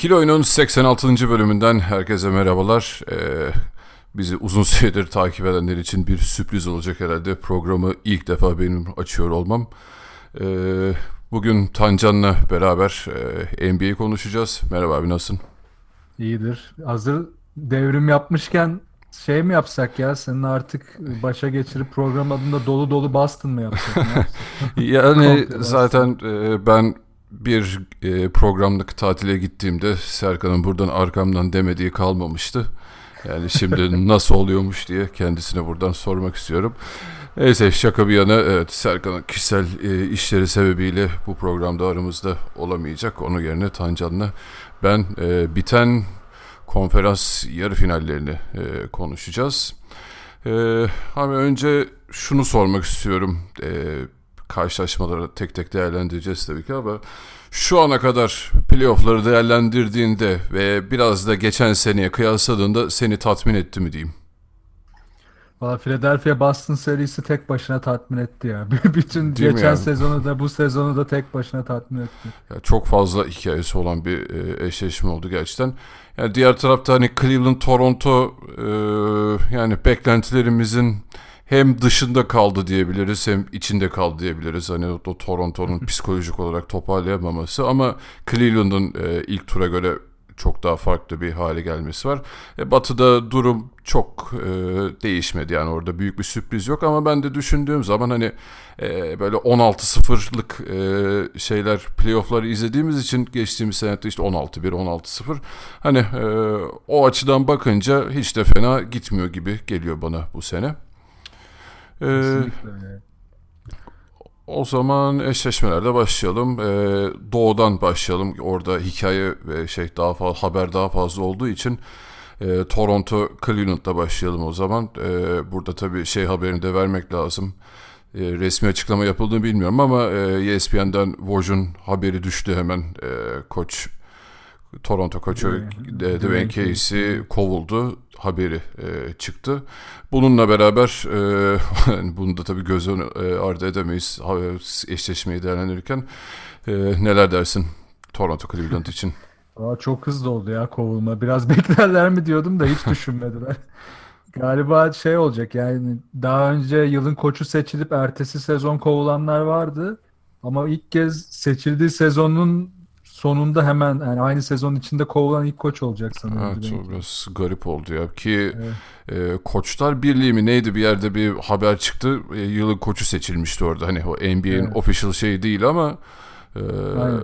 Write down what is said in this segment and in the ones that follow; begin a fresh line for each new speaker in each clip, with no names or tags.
İkili Oyun'un 86. bölümünden herkese merhabalar. Ee, bizi uzun süredir takip edenler için bir sürpriz olacak herhalde. Programı ilk defa benim açıyor olmam. Ee, bugün Tancan'la beraber e, NBA konuşacağız. Merhaba abi nasılsın?
İyidir. Hazır devrim yapmışken şey mi yapsak ya? Senin artık başa geçirip program adında dolu dolu Boston mı yapsak?
Yani zaten e, ben bir e, programlık tatile gittiğimde Serkan'ın buradan arkamdan demediği kalmamıştı. Yani şimdi nasıl oluyormuş diye kendisine buradan sormak istiyorum. Neyse şaka bir yana evet Serkan'ın kişisel e, işleri sebebiyle bu programda aramızda olamayacak. Onun yerine Tancan'la ben e, biten konferans yarı finallerini e, konuşacağız. E, ama önce şunu sormak istiyorum. E, karşılaşmaları tek tek değerlendireceğiz tabii ki ama şu ana kadar playoff'ları değerlendirdiğinde ve biraz da geçen seneye kıyasladığında seni tatmin etti mi diyeyim?
Valla Philadelphia Boston serisi tek başına tatmin etti ya. Bütün
Değil
geçen
yani?
sezonu da bu sezonu da tek başına tatmin etti.
Ya çok fazla hikayesi olan bir e, eşleşme oldu gerçekten. Yani diğer tarafta hani Cleveland, Toronto e, yani beklentilerimizin hem dışında kaldı diyebiliriz hem içinde kaldı diyebiliriz. Hani o, o Toronto'nun psikolojik olarak toparlayamaması ama Cleveland'ın e, ilk tura göre çok daha farklı bir hale gelmesi var. E, batı'da durum çok e, değişmedi yani orada büyük bir sürpriz yok ama ben de düşündüğüm zaman hani e, böyle 16-0'lık e, şeyler playoff'ları izlediğimiz için geçtiğimiz senette işte 16-1 16-0 hani e, o açıdan bakınca hiç de fena gitmiyor gibi geliyor bana bu sene. E,
Kesinlikle öyle.
o zaman eşleşmelerde başlayalım. Ee, doğudan başlayalım. Orada hikaye ve şey daha fazla haber daha fazla olduğu için e, Toronto Cleveland'da başlayalım o zaman. Ee, burada tabii şey haberini de vermek lazım. Ee, resmi açıklama yapıldığını bilmiyorum ama e, ESPN'den Woj'un haberi düştü hemen. E, koç Toronto koçu e, Dwayne Casey kovuldu haberi e, çıktı. Bununla beraber e, bunu da tabii göz e, ardı edemeyiz eşleşmeyi değerlendirirken. E, neler dersin Toronto Cleveland için?
Valla çok hızlı oldu ya kovulma. Biraz beklerler mi diyordum da hiç düşünmediler. Galiba şey olacak yani daha önce yılın koçu seçilip ertesi sezon kovulanlar vardı. Ama ilk kez seçildiği sezonun sonunda hemen yani aynı sezon içinde kovulan ilk koç olacak sanırım.
Evet, o biraz garip oldu ya ki
Evet.
e, Koçlar Birliği mi neydi bir yerde bir haber çıktı E, yılın koçu seçilmişti orada hani o NBA'in
Evet.
official şeyi değil ama e,
Aynen.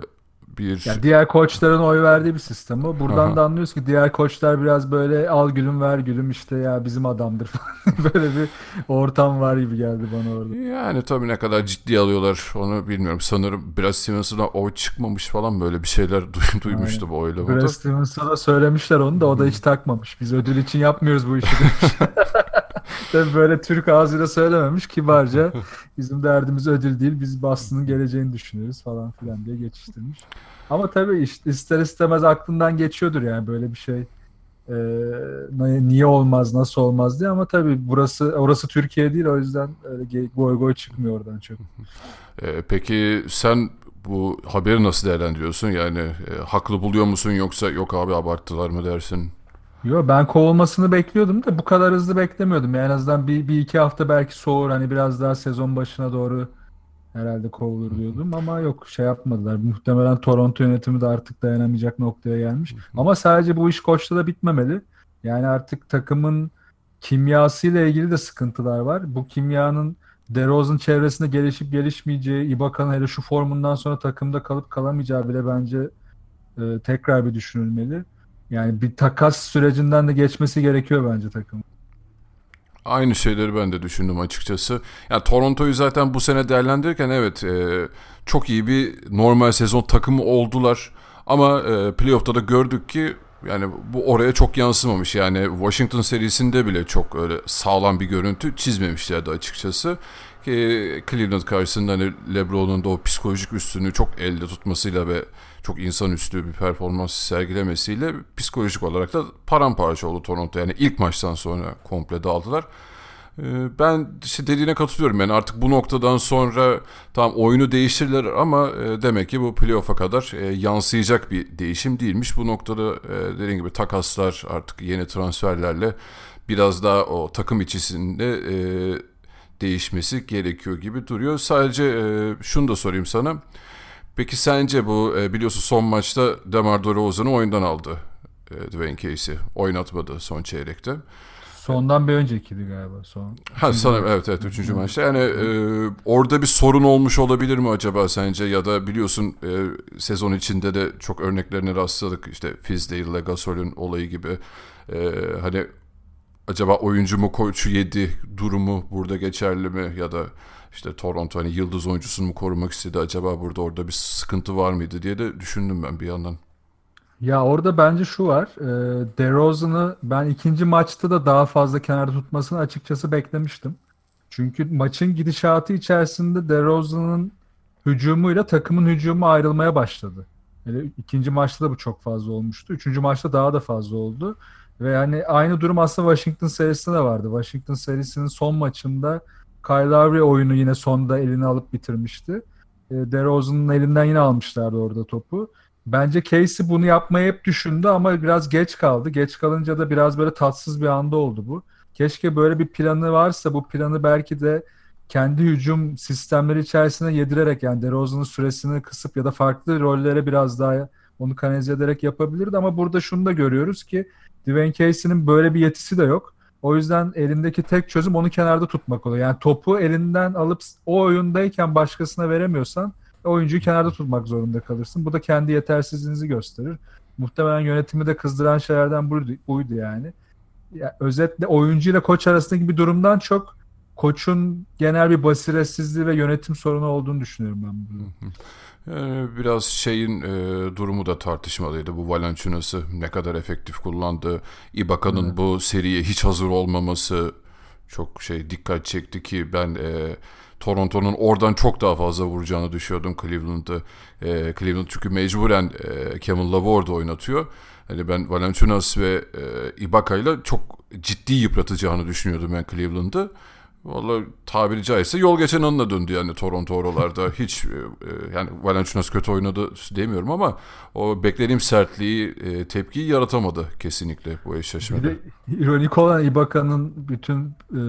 Bir
Yani diğer koçların oy verdiği bir sistem o. Buradan
Aha.
da anlıyoruz ki diğer koçlar biraz böyle al gülüm ver gülüm işte ya bizim adamdır falan. Böyle bir ortam var gibi geldi bana orada.
Yani tabii ne kadar ciddi alıyorlar onu bilmiyorum. Sanırım Brad Stevenson'a oy çıkmamış falan böyle bir şeyler duy- duymuştum o oylamada.
Brad Stevens'a da söylemişler onu da o da hiç takmamış. Biz ödül için yapmıyoruz bu işi. Tabii böyle Türk ağzıyla söylememiş kibarca bizim derdimiz ödül değil biz Boston'ın geleceğini düşünüyoruz falan filan diye geçiştirmiş. Ama tabii işte ister istemez aklından geçiyordur yani böyle bir şey. Ee, niye olmaz nasıl olmaz diye ama tabii burası orası Türkiye değil o yüzden öyle goy goy çıkmıyor oradan çok.
Ee, peki sen bu haberi nasıl değerlendiriyorsun? Yani e, haklı buluyor musun yoksa yok abi abarttılar mı dersin?
Yo ben kovulmasını bekliyordum da bu kadar hızlı beklemiyordum. Yani en azından bir, bir iki hafta belki soğur hani biraz daha sezon başına doğru herhalde kovulur diyordum ama yok şey yapmadılar. Muhtemelen Toronto yönetimi de artık dayanamayacak noktaya gelmiş. Ama sadece bu iş koçta da bitmemeli. Yani artık takımın kimyasıyla ilgili de sıkıntılar var. Bu kimyanın DeRozan çevresinde gelişip gelişmeyeceği, Ibaka'nın hele şu formundan sonra takımda kalıp kalamayacağı bile bence e, tekrar bir düşünülmeli. Yani bir takas sürecinden de geçmesi gerekiyor bence takım.
Aynı şeyleri ben de düşündüm açıkçası. Yani Toronto'yu zaten bu sene değerlendirirken evet e, çok iyi bir normal sezon takımı oldular. Ama e, playoff'ta da gördük ki yani bu oraya çok yansımamış. Yani Washington serisinde bile çok öyle sağlam bir görüntü çizmemişlerdi açıkçası. Ki Cleveland karşısında hani LeBron'un da o psikolojik üstünü çok elde tutmasıyla ve çok insanüstü bir performans sergilemesiyle psikolojik olarak da paramparça oldu Toronto. Yani ilk maçtan sonra komple dağıldılar. Ee, ben işte dediğine katılıyorum yani artık bu noktadan sonra tam oyunu değiştirirler ama e, demek ki bu playoff'a kadar e, yansıyacak bir değişim değilmiş. Bu noktada e, dediğim gibi takaslar artık yeni transferlerle biraz daha o takım içisinde değişmesi gerekiyor gibi duruyor. Sadece şunu da sorayım sana. Peki sence bu biliyorsun son maçta Demar DeRozan'ı oyundan aldı Dwayne Casey. Oynatmadı son çeyrekte.
Sondan bir öncekiydi galiba son.
Ha sanırım evet evet üçüncü maçta. Yani e, orada bir sorun olmuş olabilir mi acaba sence ya da biliyorsun e, sezon içinde de çok örneklerine rastladık işte Fizdale, Gasol'ün olayı gibi. E, hani acaba oyuncu mu koçu yedi durumu burada geçerli mi ya da işte Toronto hani yıldız oyuncusunu mu korumak istedi acaba burada orada bir sıkıntı var mıydı diye de düşündüm ben bir yandan.
Ya orada bence şu var. E, DeRozan'ı ben ikinci maçta da daha fazla kenarda tutmasını açıkçası beklemiştim. Çünkü maçın gidişatı içerisinde DeRozan'ın hücumuyla takımın hücumu ayrılmaya başladı. Yani ikinci maçta da bu çok fazla olmuştu. Üçüncü maçta daha da fazla oldu. Ve yani aynı durum aslında Washington serisinde de vardı. Washington serisinin son maçında Kyle Lowry oyunu yine sonda eline alıp bitirmişti. E, DeRozan'ın elinden yine almışlardı orada topu. Bence Casey bunu yapmayı hep düşündü ama biraz geç kaldı. Geç kalınca da biraz böyle tatsız bir anda oldu bu. Keşke böyle bir planı varsa bu planı belki de kendi hücum sistemleri içerisine yedirerek yani DeRozan'ın süresini kısıp ya da farklı rollere biraz daha onu kanalize ederek yapabilirdi ama burada şunu da görüyoruz ki Dwayne Casey'nin böyle bir yetisi de yok. O yüzden elindeki tek çözüm onu kenarda tutmak oluyor. Yani topu elinden alıp o oyundayken başkasına veremiyorsan oyuncuyu kenarda tutmak zorunda kalırsın. Bu da kendi yetersizliğinizi gösterir. Muhtemelen yönetimi de kızdıran şeylerden buydu, buydu yani. Ya, özetle oyuncu ile koç arasındaki bir durumdan çok koçun genel bir basiretsizliği ve yönetim sorunu olduğunu düşünüyorum ben bunu.
Yani biraz şeyin e, durumu da tartışmalıydı. Bu Valanciunas'ı ne kadar efektif kullandı. Ibaka'nın evet. bu seriye hiç hazır olmaması çok şey dikkat çekti ki ben e, Toronto'nun oradan çok daha fazla vuracağını düşüyordum Cleveland'ı. E, Cleveland çünkü mecburen e, Kevin Love orada oynatıyor. Hani ben Valanciunas ve e, Ibaka ile çok ciddi yıpratacağını düşünüyordum ben Cleveland'ı. Valla tabiri caizse yol geçen anına döndü yani Toronto oralarda. Hiç e, e, yani Valanciunas kötü oynadı demiyorum ama o beklediğim sertliği, e, tepkiyi yaratamadı kesinlikle bu eşleşmede. Bir de
ironik olan Ibaka'nın bütün e,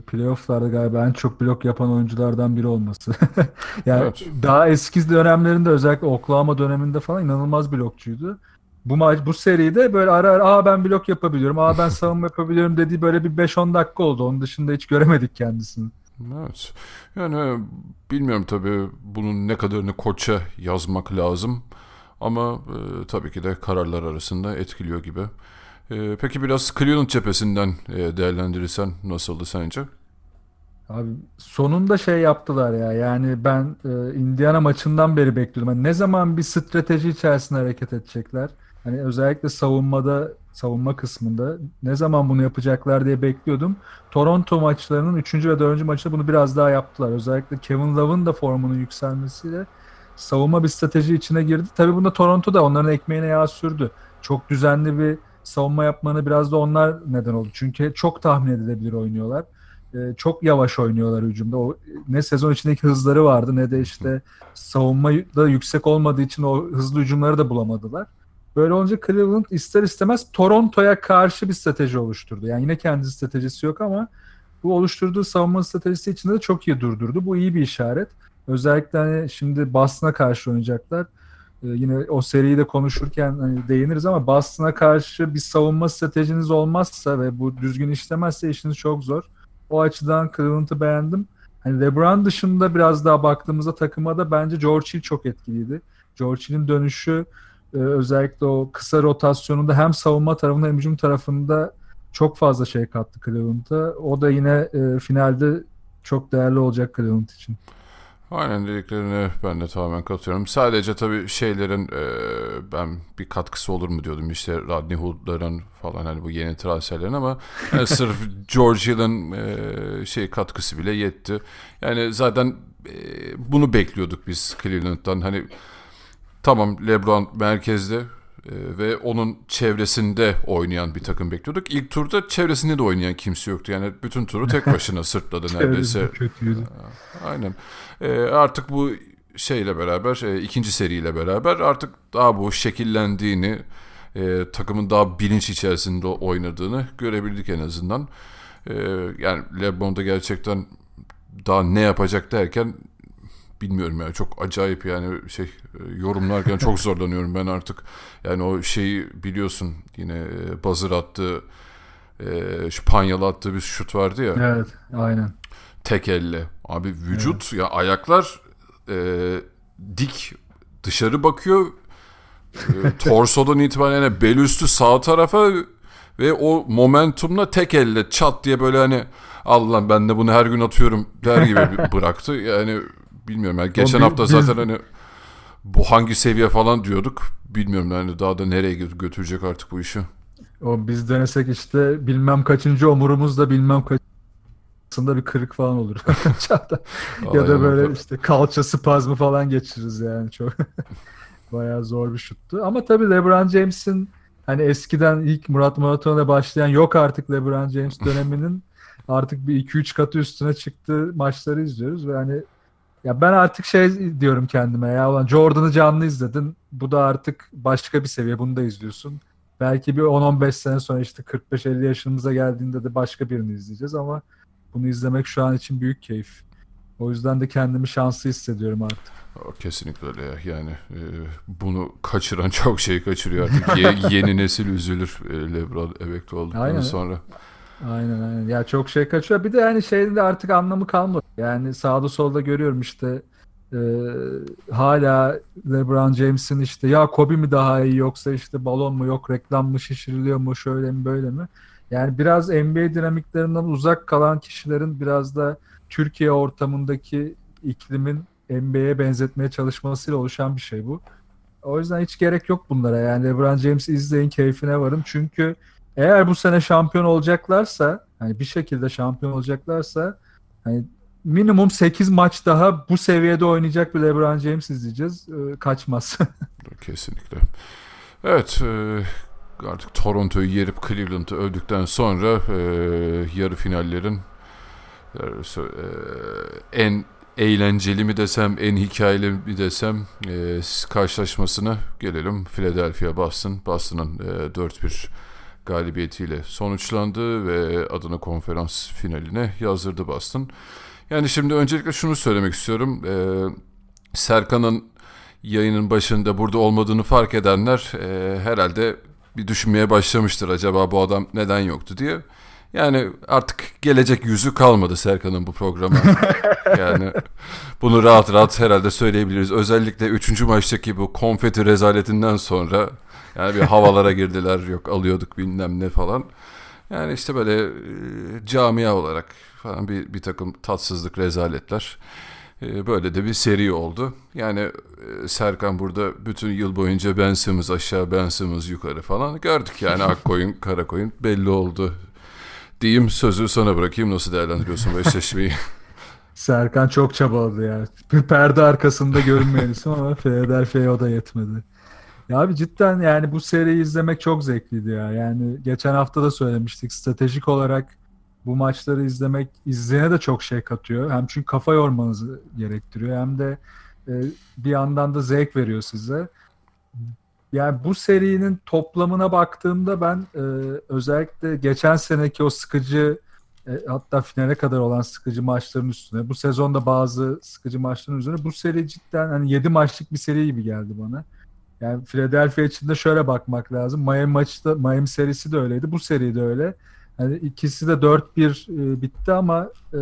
playofflarda galiba en çok blok yapan oyunculardan biri olması. yani evet. daha eski dönemlerinde özellikle Oklahoma döneminde falan inanılmaz blokçuydu bu maç bu seride böyle ara ara aa ben blok yapabiliyorum, aa ben savunma yapabiliyorum dediği böyle bir 5-10 dakika oldu. Onun dışında hiç göremedik kendisini.
Evet. Yani bilmiyorum tabii bunun ne kadarını koça yazmak lazım. Ama e, tabii ki de kararlar arasında etkiliyor gibi. E, peki biraz Cleveland cephesinden e, değerlendirirsen nasıldı sence?
Abi sonunda şey yaptılar ya. Yani ben e, Indiana maçından beri bekliyorum. Yani ne zaman bir strateji içerisinde hareket edecekler? Hani özellikle savunmada, savunma kısmında ne zaman bunu yapacaklar diye bekliyordum. Toronto maçlarının 3. ve 4. maçında bunu biraz daha yaptılar. Özellikle Kevin Love'ın da formunun yükselmesiyle savunma bir strateji içine girdi. Tabii bunda Toronto da onların ekmeğine yağ sürdü. Çok düzenli bir savunma yapmanı biraz da onlar neden oldu. Çünkü çok tahmin edilebilir oynuyorlar. Ee, çok yavaş oynuyorlar hücumda. O ne sezon içindeki hızları vardı ne de işte savunma da yüksek olmadığı için o hızlı hücumları da bulamadılar. Böyle olunca Cleveland ister istemez Toronto'ya karşı bir strateji oluşturdu. Yani yine kendi stratejisi yok ama bu oluşturduğu savunma stratejisi içinde de çok iyi durdurdu. Bu iyi bir işaret. Özellikle hani şimdi Boston'a karşı oynayacaklar. Ee, yine o seriyi de konuşurken hani değiniriz ama Boston'a karşı bir savunma stratejiniz olmazsa ve bu düzgün işlemezse işiniz çok zor. O açıdan Cleveland'ı beğendim. Hani LeBron dışında biraz daha baktığımızda takıma da bence George Hill çok etkiliydi. George Hill'in dönüşü e, özellikle o kısa rotasyonunda hem savunma tarafında hem hücum tarafında çok fazla şey kattı Cleveland'a. O da yine e, finalde çok değerli olacak Cleveland için.
Aynen dediklerine ben de tamamen katılıyorum. Sadece tabii şeylerin e, ben bir katkısı olur mu diyordum işte Rodney Hood'ların falan hani bu yeni transferlerin ama yani sırf George Hill'in e, şey katkısı bile yetti. Yani zaten e, bunu bekliyorduk biz Cleveland'dan. Hani tamam LeBron merkezde ee, ve onun çevresinde oynayan bir takım bekliyorduk. İlk turda çevresinde de oynayan kimse yoktu. Yani bütün turu tek başına sırtladı neredeyse.
kötüydü.
Aynen. Ee, artık bu şeyle beraber, e, ikinci seriyle beraber artık daha bu şekillendiğini, e, takımın daha bilinç içerisinde oynadığını görebildik en azından. E, yani LeBron'da gerçekten daha ne yapacak derken bilmiyorum ya çok acayip yani şey e, yorumlarken çok zorlanıyorum ben artık. Yani o şeyi biliyorsun yine e, buzzer attığı e, şu panyalı attığı bir şut vardı ya.
Evet aynen.
Tek elle. Abi vücut evet. ya ayaklar e, dik dışarı bakıyor. e, torsodan itibaren bel üstü sağ tarafa ve o momentumla tek elle çat diye böyle hani Allah ben de bunu her gün atıyorum der gibi bıraktı. Yani bilmiyorum yani geçen o, hafta zaten hani bu hangi seviye falan diyorduk. Bilmiyorum yani daha da nereye götürecek artık bu işi.
O biz denesek işte bilmem kaçıncı omurumuzda bilmem kaçında bir kırık falan olur. ya da böyle işte kalça spazmı falan geçiririz yani çok. Bayağı zor bir şuttu. Ama tabii LeBron James'in hani eskiden ilk Murat Maraton'a başlayan yok artık LeBron James döneminin artık bir 2-3 katı üstüne çıktığı maçları izliyoruz ve hani ya ben artık şey diyorum kendime ya ulan Jordan'ı canlı izledin. Bu da artık başka bir seviye. Bunu da izliyorsun. Belki bir 10-15 sene sonra işte 45-50 yaşımıza geldiğinde de başka birini izleyeceğiz ama bunu izlemek şu an için büyük keyif. O yüzden de kendimi şanslı hissediyorum artık.
Kesinlikle öyle ya. Yani e, bunu kaçıran çok şey kaçırıyor artık. Ye, yeni nesil üzülür e, Lebron emekli olduktan Aynen. sonra.
Aynen aynen. Ya çok şey kaçıyor. Bir de yani şeyin de artık anlamı kalmadı. Yani sağda solda görüyorum işte e, hala LeBron James'in işte ya Kobe mi daha iyi yoksa işte balon mu yok reklam mı şişiriliyor mu şöyle mi böyle mi? Yani biraz NBA dinamiklerinden uzak kalan kişilerin biraz da Türkiye ortamındaki iklimin NBA'ye benzetmeye çalışmasıyla oluşan bir şey bu. O yüzden hiç gerek yok bunlara. Yani LeBron James'i izleyin, keyfine varın. Çünkü eğer bu sene şampiyon olacaklarsa, hani bir şekilde şampiyon olacaklarsa hani minimum 8 maç daha bu seviyede oynayacak bir LeBron James izleyeceğiz. Ee, kaçmaz.
Kesinlikle. Evet, e, artık Toronto'yu yerip Cleveland'ı öldükten sonra e, yarı finallerin e, en eğlenceli mi desem, en hikayeli mi desem e, karşılaşmasına gelelim. Philadelphia Boston. Boston'ın e, 4-1 galibiyetiyle sonuçlandı ve adını konferans finaline yazdırdı Boston. Yani şimdi öncelikle şunu söylemek istiyorum. Ee, Serkan'ın yayının başında burada olmadığını fark edenler e, herhalde bir düşünmeye başlamıştır. Acaba bu adam neden yoktu diye. Yani artık gelecek yüzü kalmadı Serkan'ın bu programa. yani bunu rahat rahat herhalde söyleyebiliriz. Özellikle 3. maçtaki bu konfeti rezaletinden sonra yani bir havalara girdiler yok alıyorduk bilmem ne falan. Yani işte böyle e, camia olarak falan bir, bir takım tatsızlık rezaletler. E, böyle de bir seri oldu. Yani e, Serkan burada bütün yıl boyunca Ben Simmons aşağı Ben Simmons yukarı falan gördük yani ak koyun kara koyun belli oldu. Diyeyim sözü sana bırakayım nasıl değerlendiriyorsun bu eşleşmeyi?
Serkan çok çabaladı ya. Bir perde arkasında görünmeyen isim ama Philadelphia'ya o da yetmedi. Ya abi cidden yani bu seriyi izlemek çok zevkliydi ya. Yani geçen hafta da söylemiştik. Stratejik olarak bu maçları izlemek izleyene de çok şey katıyor. Hem çünkü kafa yormanızı gerektiriyor hem de e, bir yandan da zevk veriyor size. Yani bu serinin toplamına baktığımda ben e, özellikle geçen seneki o sıkıcı e, hatta finale kadar olan sıkıcı maçların üstüne bu sezonda bazı sıkıcı maçların üzerine bu seri cidden hani 7 maçlık bir seri gibi geldi bana. Yani Philadelphia için de şöyle bakmak lazım. Miami maçta Miami serisi de öyleydi. Bu seri de öyle. Yani ikisi de 4-1 e, bitti ama e,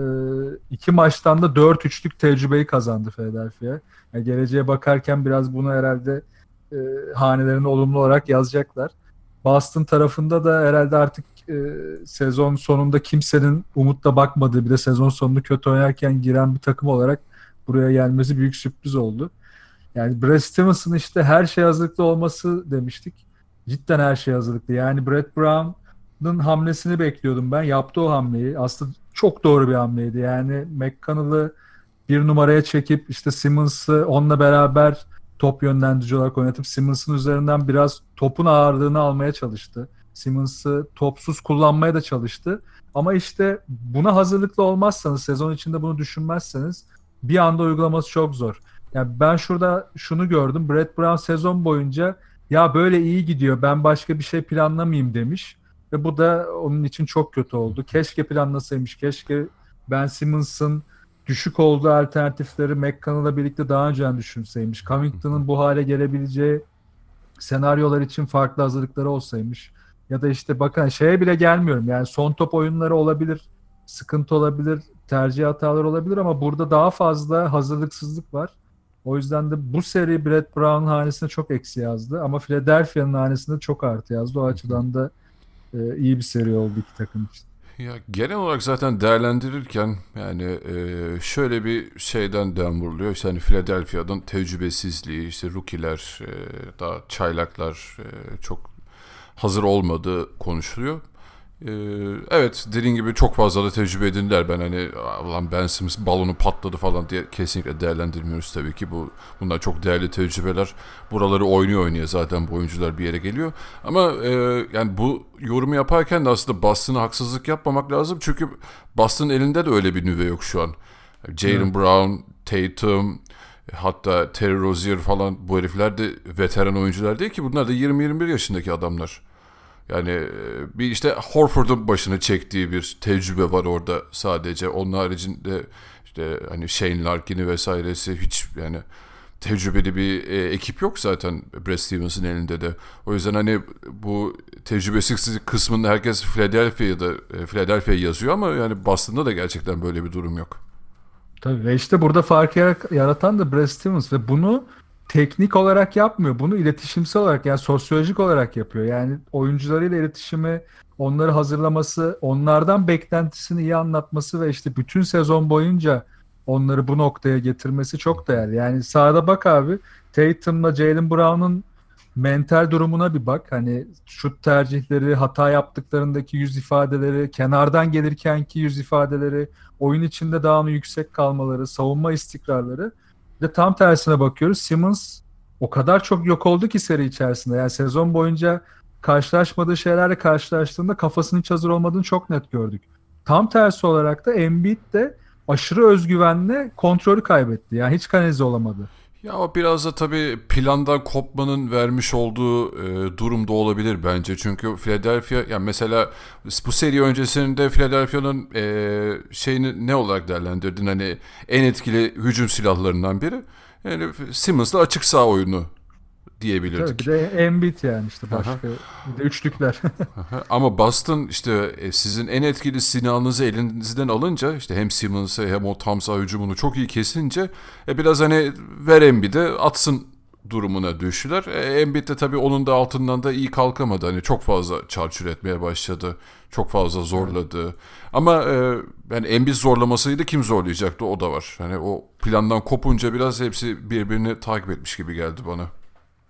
iki maçtan da 4-3'lük tecrübeyi kazandı Philadelphia. Yani geleceğe bakarken biraz bunu herhalde e, hanelerine olumlu olarak yazacaklar. Boston tarafında da herhalde artık e, sezon sonunda kimsenin umutla bakmadığı bir de sezon sonunu kötü oynarken giren bir takım olarak buraya gelmesi büyük sürpriz oldu. Yani Brad Stevens'ın işte her şey hazırlıklı olması demiştik. Cidden her şey hazırlıklı. Yani Brett Brown'ın hamlesini bekliyordum ben. Yaptı o hamleyi. Aslında çok doğru bir hamleydi. Yani McConnell'ı bir numaraya çekip işte Simmons'ı onunla beraber top yönlendirici olarak oynatıp Simmons'ın üzerinden biraz topun ağırlığını almaya çalıştı. Simmons'ı topsuz kullanmaya da çalıştı. Ama işte buna hazırlıklı olmazsanız, sezon içinde bunu düşünmezseniz bir anda uygulaması çok zor. Yani ben şurada şunu gördüm. Brett Brown sezon boyunca ya böyle iyi gidiyor ben başka bir şey planlamayayım demiş. Ve bu da onun için çok kötü oldu. Keşke planlasaymış. Keşke Ben Simmons'ın düşük olduğu alternatifleri McConnell'la birlikte daha önceden düşünseymiş. Covington'ın bu hale gelebileceği senaryolar için farklı hazırlıkları olsaymış. Ya da işte bakın şeye bile gelmiyorum. Yani son top oyunları olabilir, sıkıntı olabilir, tercih hataları olabilir ama burada daha fazla hazırlıksızlık var. O yüzden de bu seri Brett Brown hanesine çok eksi yazdı ama Philadelphia'nın hanesinde çok artı yazdı. O açıdan da e, iyi bir seri oldu iki takım için.
Ya genel olarak zaten değerlendirirken yani e, şöyle bir şeyden dem vuruluyor. İşte hani Philadelphia'dan tecrübesizliği, işte rookie'ler, e, daha çaylaklar e, çok hazır olmadığı konuşuluyor. Ee, evet dediğin gibi çok fazla da tecrübe edindiler. Ben hani lan Ben Simmons balonu patladı falan diye kesinlikle değerlendirmiyoruz tabii ki. Bu Bunlar çok değerli tecrübeler. Buraları oynuyor oynuyor zaten bu oyuncular bir yere geliyor. Ama e, yani bu yorumu yaparken de aslında Boston'a haksızlık yapmamak lazım. Çünkü Boston'ın elinde de öyle bir nüve yok şu an. Jalen hmm. Brown, Tatum, hatta Terry Rozier falan bu herifler de veteran oyuncular değil ki. Bunlar da 20-21 yaşındaki adamlar. Yani e, bir işte Horford'un başını çektiği bir tecrübe var orada sadece. Onun haricinde işte hani Shane Larkin'i vesairesi hiç yani tecrübeli bir e, ekip yok zaten Brad Stevens'ın elinde de. O yüzden hani bu tecrübesizlik kısmında herkes Philadelphia'da e, Philadelphia yazıyor ama yani Boston'da da gerçekten böyle bir durum yok.
Tabii ve işte burada fark yaratan da Brad Stevens ve bunu teknik olarak yapmıyor. Bunu iletişimsel olarak yani sosyolojik olarak yapıyor. Yani oyuncularıyla iletişimi, onları hazırlaması, onlardan beklentisini iyi anlatması ve işte bütün sezon boyunca onları bu noktaya getirmesi çok değerli. Yani sahada bak abi Tatum'la Jalen Brown'un mental durumuna bir bak. Hani şut tercihleri, hata yaptıklarındaki yüz ifadeleri, kenardan gelirkenki yüz ifadeleri, oyun içinde daha mı yüksek kalmaları, savunma istikrarları de tam tersine bakıyoruz. Simmons o kadar çok yok oldu ki seri içerisinde. Yani sezon boyunca karşılaşmadığı şeylerle karşılaştığında kafasının hiç hazır olmadığını çok net gördük. Tam tersi olarak da Embiid de aşırı özgüvenle kontrolü kaybetti. Yani hiç kanalize olamadı.
Ya biraz da tabii plandan kopmanın vermiş olduğu e, durumda olabilir bence. Çünkü Philadelphia yani mesela bu seri öncesinde Philadelphia'nın e, şeyini ne olarak değerlendirdin? Hani en etkili hücum silahlarından biri. Yani Simmons'la açık sağ oyunu diyebilirdik.
Tabii bir de Embiid yani işte başka bir de üçlükler.
Ama Boston işte e, sizin en etkili silahınızı elinizden alınca işte hem Simmons'ı hem o tam hücumunu çok iyi kesince e, biraz hani ver Embiid'e atsın durumuna düştüler. E, Embiid de tabii onun da altından da iyi kalkamadı. Hani çok fazla çarçur etmeye başladı. Çok fazla zorladı. Ama e, yani Embiid zorlamasıydı kim zorlayacaktı o da var. Hani o plandan kopunca biraz hepsi birbirini takip etmiş gibi geldi bana.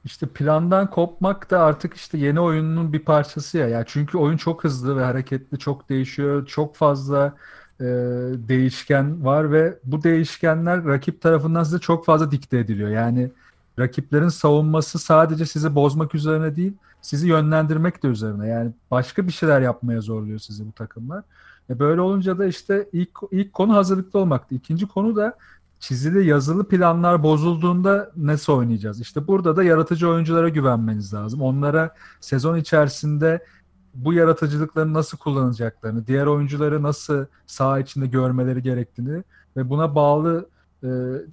İşte plandan kopmak da artık işte yeni oyunun bir parçası ya. Yani çünkü oyun çok hızlı ve hareketli, çok değişiyor. Çok fazla e, değişken var ve bu değişkenler rakip tarafından size çok fazla dikte ediliyor. Yani rakiplerin savunması sadece sizi bozmak üzerine değil, sizi yönlendirmek de üzerine. Yani başka bir şeyler yapmaya zorluyor sizi bu takımlar. E böyle olunca da işte ilk ilk konu hazırlıklı olmaktı. İkinci konu da çizili yazılı planlar bozulduğunda nasıl oynayacağız? İşte burada da yaratıcı oyunculara güvenmeniz lazım. Onlara sezon içerisinde bu yaratıcılıklarını nasıl kullanacaklarını, diğer oyuncuları nasıl saha içinde görmeleri gerektiğini ve buna bağlı e,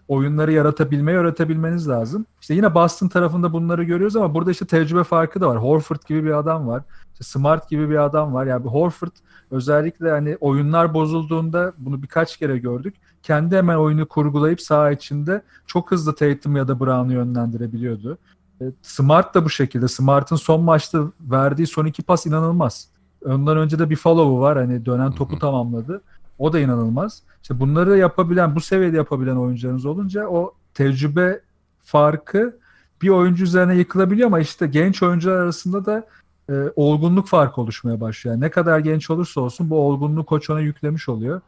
oyunları yaratabilmeyi öğretebilmeniz lazım. İşte yine Boston tarafında bunları görüyoruz ama burada işte tecrübe farkı da var. Horford gibi bir adam var. İşte Smart gibi bir adam var. Yani Horford özellikle hani oyunlar bozulduğunda bunu birkaç kere gördük. Kendi hemen oyunu kurgulayıp saha içinde çok hızlı Tatum ya da Brown'u yönlendirebiliyordu. E, Smart da bu şekilde. Smart'ın son maçta verdiği son iki pas inanılmaz. Ondan önce de bir follow'u var. Hani dönen topu tamamladı. O da inanılmaz. İşte bunları yapabilen, bu seviyede yapabilen oyuncularınız olunca o tecrübe farkı bir oyuncu üzerine yıkılabiliyor ama işte genç oyuncular arasında da e, olgunluk farkı oluşmaya başlıyor. Yani ne kadar genç olursa olsun bu olgunluğu koç ona yüklemiş oluyor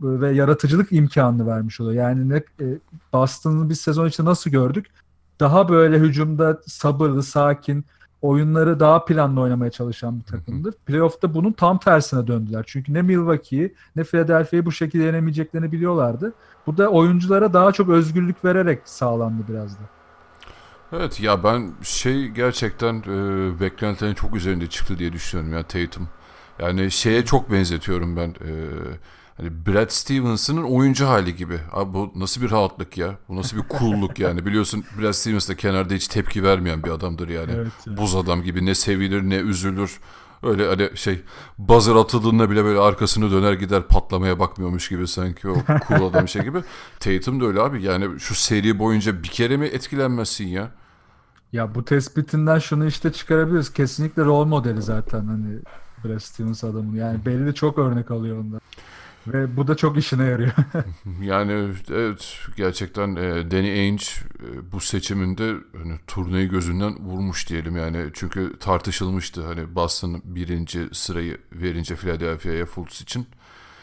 ve yaratıcılık imkanını vermiş oluyor. Yani ne e, Boston'ın bir sezon içinde nasıl gördük? Daha böyle hücumda sabırlı, sakin, oyunları daha planlı oynamaya çalışan bir takımdır. Playoff'ta bunun tam tersine döndüler. Çünkü ne Milwaukee'yi ne Philadelphia'yı bu şekilde yenemeyeceklerini biliyorlardı. Bu da oyunculara daha çok özgürlük vererek sağlandı biraz da.
Evet ya ben şey gerçekten e, beklentilerin çok üzerinde çıktı diye düşünüyorum ya Tatum. Yani şeye çok benzetiyorum ben. E, hani Brad Stevens'ın oyuncu hali gibi. Abi bu nasıl bir rahatlık ya? Bu nasıl bir cool'luk yani? Biliyorsun Brad Stevens de kenarda hiç tepki vermeyen bir adamdır yani. Evet, yani. Buz adam gibi ne sevilir ne üzülür. Öyle hani şey buzzer atıldığında bile böyle arkasını döner gider patlamaya bakmıyormuş gibi sanki o cool adam şey gibi. Tatum da öyle abi yani şu seri boyunca bir kere mi etkilenmezsin ya?
Ya bu tespitinden şunu işte çıkarabiliriz. Kesinlikle rol modeli zaten hani Brad Stevens adamın. Yani belli çok örnek alıyor ondan. Ve bu da çok işine yarıyor.
yani evet gerçekten e, Danny Ainge e, bu seçiminde hani, turneyi gözünden vurmuş diyelim yani. Çünkü tartışılmıştı hani Boston birinci sırayı verince Philadelphia'ya Fultz için.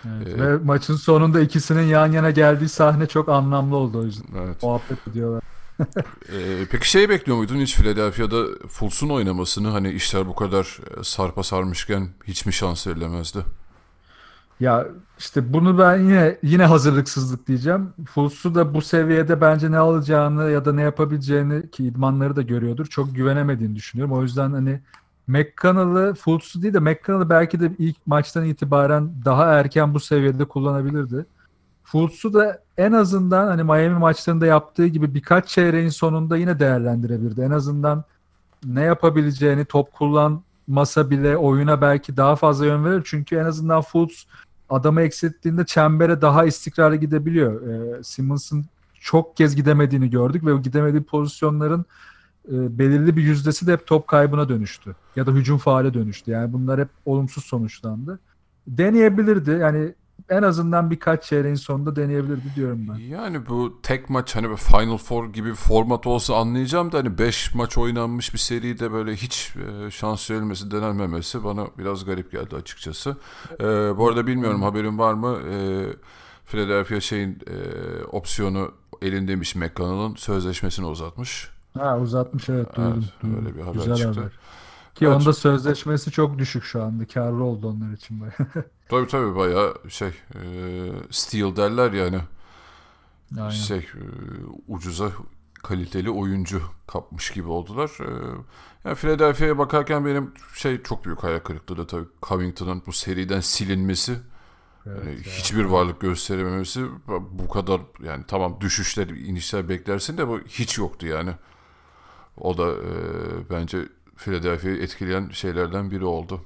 Evet, ee, ve maçın sonunda ikisinin yan yana geldiği sahne çok anlamlı oldu o yüzden. Evet. Muhabbet ediyorlar.
ee, peki şey bekliyor muydun hiç Philadelphia'da Fultz'un oynamasını hani işler bu kadar e, sarpa sarmışken hiç mi şans verilemezdi?
Ya işte bunu ben yine yine hazırlıksızlık diyeceğim. Fultz'u da bu seviyede bence ne alacağını ya da ne yapabileceğini ki idmanları da görüyordur. Çok güvenemediğini düşünüyorum. O yüzden hani McConnell'ı Fultz'u değil de McConnell'ı belki de ilk maçtan itibaren daha erken bu seviyede kullanabilirdi. Fultz'u da en azından hani Miami maçlarında yaptığı gibi birkaç çeyreğin sonunda yine değerlendirebilirdi. En azından ne yapabileceğini top kullanmasa bile oyuna belki daha fazla yön verir. Çünkü en azından Fultz adamı eksilttiğinde çembere daha istikrarlı gidebiliyor. E, Simmons'ın çok kez gidemediğini gördük ve gidemediği pozisyonların e, belirli bir yüzdesi de hep top kaybına dönüştü. Ya da hücum faale dönüştü. Yani bunlar hep olumsuz sonuçlandı. Deneyebilirdi. Yani en azından birkaç çeyreğin sonunda deneyebilirdi diyorum ben.
Yani bu tek maç hani Final Four gibi bir format olsa anlayacağım da hani 5 maç oynanmış bir seride böyle hiç e, şans verilmesi denenmemesi bana biraz garip geldi açıkçası. E, bu arada bilmiyorum haberin var mı? E, Philadelphia şeyin e, opsiyonu elindeymiş McConnell'ın sözleşmesini uzatmış.
Ha uzatmış evet duydum. Evet, öyle bir haber Güzel çıktı. Haber. Ki evet. onda sözleşmesi çok düşük şu anda. Karlı oldu onlar için bayağı.
tabii tabii bayağı şey e, steel derler yani. Aynen. Şey e, ucuza kaliteli oyuncu kapmış gibi oldular. E, yani Philadelphia'ya bakarken benim şey çok büyük hayal kırıklığı da tabii Covington'ın bu seriden silinmesi. Evet, yani hiçbir varlık gösterememesi bu kadar yani tamam düşüşler inişler beklersin de bu hiç yoktu yani. O da e, bence Philadelphia'yı etkileyen şeylerden biri oldu.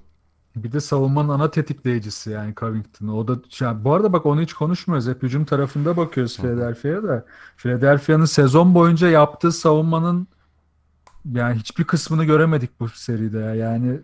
Bir de savunmanın ana tetikleyicisi yani Covington. O da yani bu arada bak onu hiç konuşmuyoruz. Hep hücum tarafında bakıyoruz Philadelphia'ya da. Philadelphia'nın sezon boyunca yaptığı savunmanın yani hiçbir kısmını göremedik bu seride ya. Yani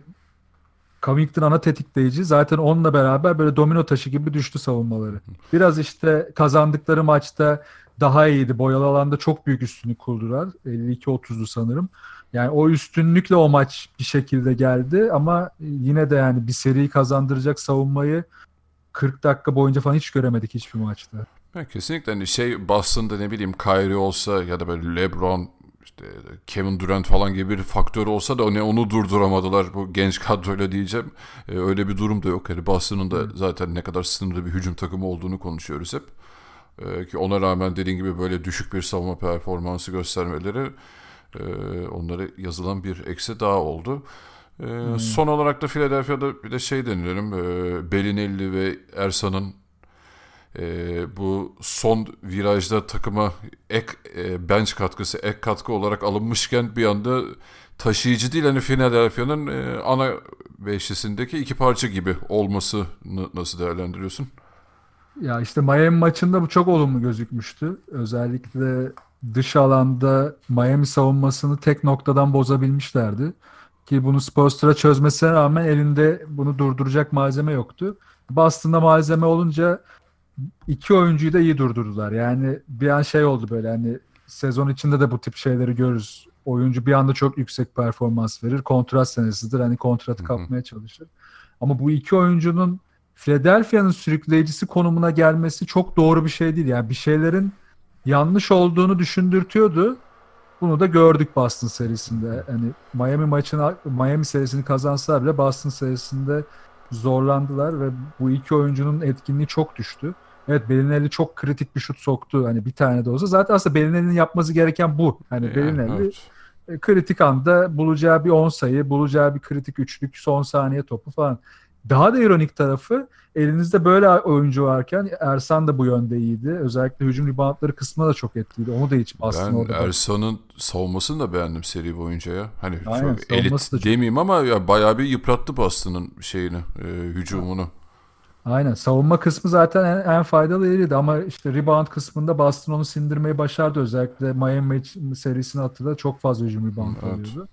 Covington ana tetikleyici. Zaten onunla beraber böyle domino taşı gibi düştü savunmaları. Biraz işte kazandıkları maçta daha iyiydi. Boyalı alanda çok büyük üstünlük kurdular. 52-30'du sanırım. Yani o üstünlükle o maç bir şekilde geldi ama yine de yani bir seriyi kazandıracak savunmayı 40 dakika boyunca falan hiç göremedik hiçbir maçta.
Ya kesinlikle hani şey Boston'da ne bileyim Kyrie olsa ya da böyle LeBron işte Kevin Durant falan gibi bir faktör olsa da ne onu durduramadılar bu genç kadroyla diyeceğim. Ee, öyle bir durum da yok. Yani Boston'ın da zaten ne kadar sınırlı bir hücum takımı olduğunu konuşuyoruz hep. Ee, ki ona rağmen dediğin gibi böyle düşük bir savunma performansı göstermeleri e, onlara yazılan bir eksi daha oldu. E, hmm. Son olarak da Philadelphia'da bir de şey denilelim. E, Belinelli ve Ersan'ın e, bu son virajda takıma ek e, bench katkısı, ek katkı olarak alınmışken bir anda taşıyıcı değil hani Philadelphia'nın e, ana beşlisindeki iki parça gibi olması nasıl değerlendiriyorsun?
Ya işte Miami maçında bu çok olumlu gözükmüştü. Özellikle dış alanda Miami savunmasını tek noktadan bozabilmişlerdi. Ki bunu Spoelstra çözmesine rağmen elinde bunu durduracak malzeme yoktu. Boston'da malzeme olunca iki oyuncuyu da iyi durdurdular. Yani bir an şey oldu böyle hani sezon içinde de bu tip şeyleri görürüz. Oyuncu bir anda çok yüksek performans verir. Kontrat senesidir. Hani kontratı kapmaya çalışır. Ama bu iki oyuncunun Philadelphia'nın sürükleyicisi konumuna gelmesi çok doğru bir şey değil. Yani bir şeylerin yanlış olduğunu düşündürtüyordu. Bunu da gördük Boston serisinde. Hani Miami maçını Miami serisini kazansalar bile Boston serisinde zorlandılar ve bu iki oyuncunun etkinliği çok düştü. Evet Belinelli çok kritik bir şut soktu. Hani bir tane de olsa. Zaten aslında Belinelli'nin yapması gereken bu. Hani yani, Belinelli evet. E, kritik anda bulacağı bir 10 sayı, bulacağı bir kritik üçlük, son saniye topu falan. Daha da ironik tarafı elinizde böyle oyuncu varken Ersan da bu yönde iyiydi. Özellikle hücum reboundları kısmına da çok etkiliydi. Onu da hiç bastın
ben
orada.
Ersan'ın savunmasını da beğendim seri boyunca ya. Hani Aynen, çok elit çok... demeyeyim ama ya bayağı bir yıprattı Boston'ın şeyini, e, hücumunu.
Aynen. Savunma kısmı zaten en, en faydalı yeriydi ama işte rebound kısmında Boston onu sindirmeyi başardı. Özellikle Miami serisini hatırla çok fazla hücum rebound evet. alıyordu.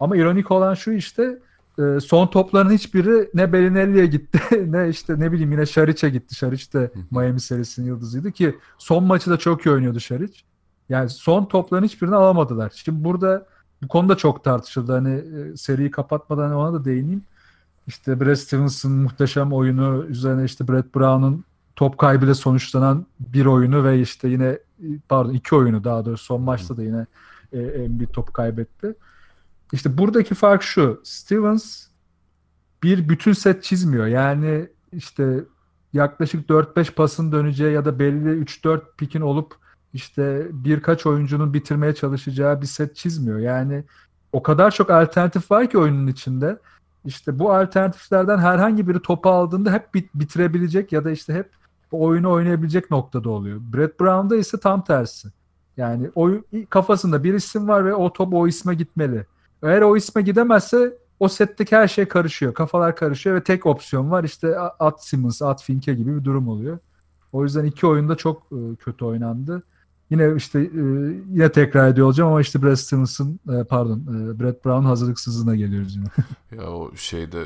Ama ironik olan şu işte e, son topların hiçbiri ne Belinelli'ye gitti ne işte ne bileyim yine Şariç'e gitti. Şariç de Miami serisinin yıldızıydı ki son maçı da çok iyi oynuyordu Şariç. Yani son topların hiçbirini alamadılar. Şimdi burada bu konuda çok tartışıldı. Hani e, seriyi kapatmadan ona da değineyim. İşte Brad Stevens'ın muhteşem oyunu üzerine işte Brett Brown'un top kaybıyla sonuçlanan bir oyunu ve işte yine pardon iki oyunu daha doğrusu son maçta da yine e, bir top kaybetti. İşte buradaki fark şu. Stevens bir bütün set çizmiyor. Yani işte yaklaşık 4-5 pasın döneceği ya da belli 3-4 pikin olup işte birkaç oyuncunun bitirmeye çalışacağı bir set çizmiyor. Yani o kadar çok alternatif var ki oyunun içinde. İşte bu alternatiflerden herhangi biri topu aldığında hep bit- bitirebilecek ya da işte hep oyunu oynayabilecek noktada oluyor. Brett Brown'da ise tam tersi. Yani o kafasında bir isim var ve o top o isme gitmeli. Eğer o isme gidemezse o setteki her şey karışıyor. Kafalar karışıyor ve tek opsiyon var. İşte at Simmons, at Finke gibi bir durum oluyor. O yüzden iki oyunda çok e, kötü oynandı. Yine işte e, yine tekrar ediyor olacağım ama işte Brad Stevens'ın e, pardon Brad Brown hazırlıksızlığına geliyoruz yine.
ya o şeyde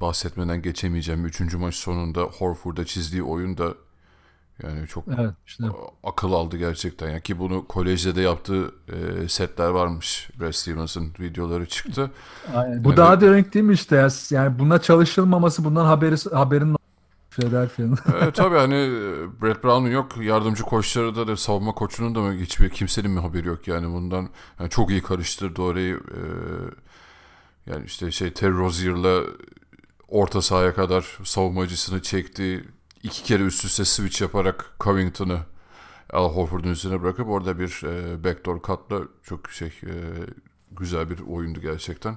bahsetmeden geçemeyeceğim. Üçüncü maç sonunda Horford'a çizdiği oyun da yani çok evet, işte. akıl aldı gerçekten. Yani ki bunu kolejde de yaptığı e, setler varmış. Brad Stevens'ın videoları çıktı.
Aynen. Bu yani, daha renk değil mi işte? Yani buna çalışılmaması bundan haberi, haberin Philadelphia'nın.
evet tabii hani Brett Brown'un yok. Yardımcı koçları da, da savunma koçunun da hiçbir kimsenin mi haberi yok yani bundan. Yani çok iyi karıştırdı orayı. E, yani işte şey Terry Rozier'la orta sahaya kadar savunmacısını çekti iki kere üst üste switch yaparak Covington'ı Al Horford'un üzerine bırakıp orada bir e, backdoor cut'la çok şey e, güzel bir oyundu gerçekten.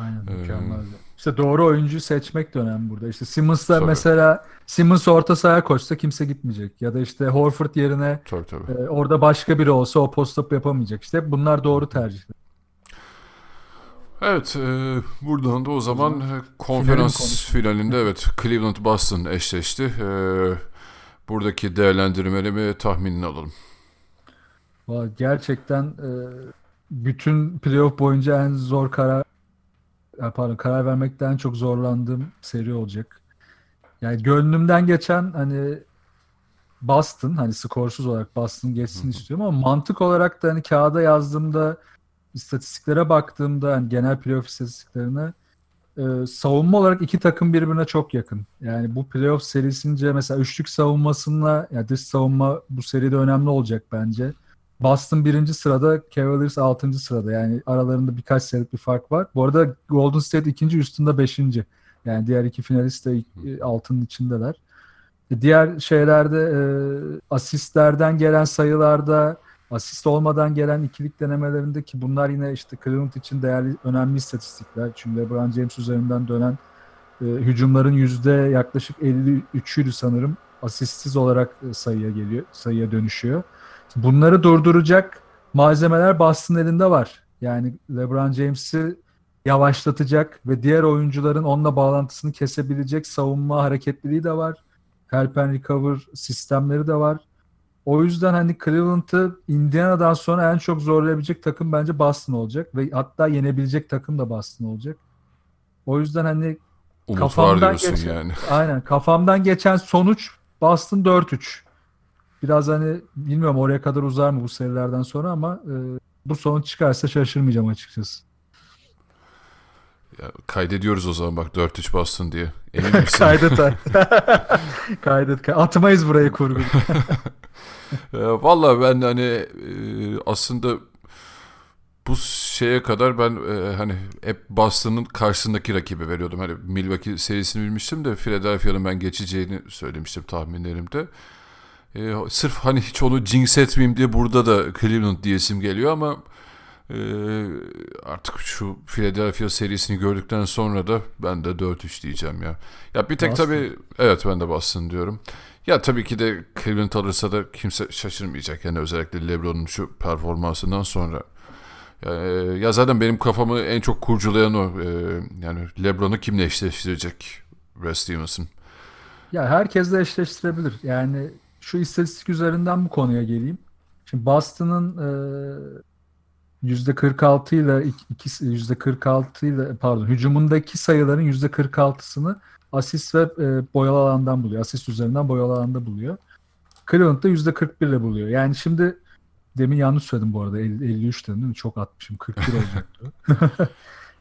Aynen mükemmeldi. Ee, işte doğru oyuncuyu seçmek de önemli burada. İşte Simmons'la mesela Simmons orta sahaya koşsa kimse gitmeyecek. Ya da işte Horford yerine tabii, tabii. E, orada başka biri olsa o post-up yapamayacak. İşte bunlar doğru tercihler.
Evet, e, buradan da o zaman e, konferans finalinde evet Cleveland Boston eşleşti. E, buradaki değerlendirmeni tahminini alalım.
Gerçekten e, bütün playoff boyunca en zor karar pardon karar vermekten çok zorlandığım seri olacak. Yani gönlümden geçen hani Boston hani skorsuz olarak Boston geçsin istiyorum ama mantık olarak da hani kağıda yazdığımda istatistiklere baktığımda yani genel playoff istatistiklerine e, savunma olarak iki takım birbirine çok yakın. Yani bu playoff serisince mesela üçlük savunmasında yani dış savunma bu seride önemli olacak bence. Boston birinci sırada, Cavaliers altıncı sırada. Yani aralarında birkaç sayılık bir fark var. Bu arada Golden State ikinci, üstünde beşinci. Yani diğer iki finalist de e, altının içindeler. E, diğer şeylerde e, asistlerden gelen sayılarda asist olmadan gelen ikilik denemelerinde ki bunlar yine işte Cleveland için değerli önemli istatistikler. Çünkü LeBron James üzerinden dönen e, hücumların yüzde yaklaşık 53'üydü sanırım asistsiz olarak e, sayıya geliyor, sayıya dönüşüyor. Bunları durduracak malzemeler Boston elinde var. Yani LeBron James'i yavaşlatacak ve diğer oyuncuların onunla bağlantısını kesebilecek savunma hareketliliği de var. Help and recover sistemleri de var. O yüzden hani Cleveland'ı Indiana'dan sonra en çok zorlayabilecek takım bence Boston olacak ve hatta yenebilecek takım da Boston olacak. O yüzden hani
Umut kafamdan geçen,
yani. aynen kafamdan geçen sonuç Boston 4-3. Biraz hani bilmiyorum oraya kadar uzar mı bu serilerden sonra ama e, bu sonuç çıkarsa şaşırmayacağım açıkçası.
Ya, kaydediyoruz o zaman bak 4-3 Boston diye. Emin misin?
Kaydet. Kaydet. Atmayız burayı kurgu.
Valla ben hani e, aslında bu şeye kadar ben e, hani hep Boston'ın karşısındaki rakibi veriyordum. Hani Milwaukee serisini bilmiştim de Philadelphia'nın ben geçeceğini söylemiştim tahminlerimde. E, sırf hani hiç onu jinx etmeyeyim diye burada da Cleveland diyesim geliyor ama e, artık şu Philadelphia serisini gördükten sonra da ben de 4-3 diyeceğim ya. Ya bir tek
Boston.
tabii evet ben de Boston diyorum. Ya tabii ki de Cleveland alırsa da kimse şaşırmayacak. Yani özellikle LeBron'un şu performansından sonra. Ya, e, ya zaten benim kafamı en çok kurcalayan o. E, yani LeBron'u kimle eşleştirecek Brad Stevenson?
Ya herkesle eşleştirebilir. Yani şu istatistik üzerinden bu konuya geleyim. Şimdi Boston'ın e, %46 ile iki- iki- %46 ile pardon hücumundaki sayıların %46'sını asist ve e, boyalı alandan buluyor. Asist üzerinden boyalı alanda buluyor. Cleveland da %41 ile buluyor. Yani şimdi demin yanlış söyledim bu arada. 50, 53 dedim değil mi? Çok atmışım. 41 olacaktı.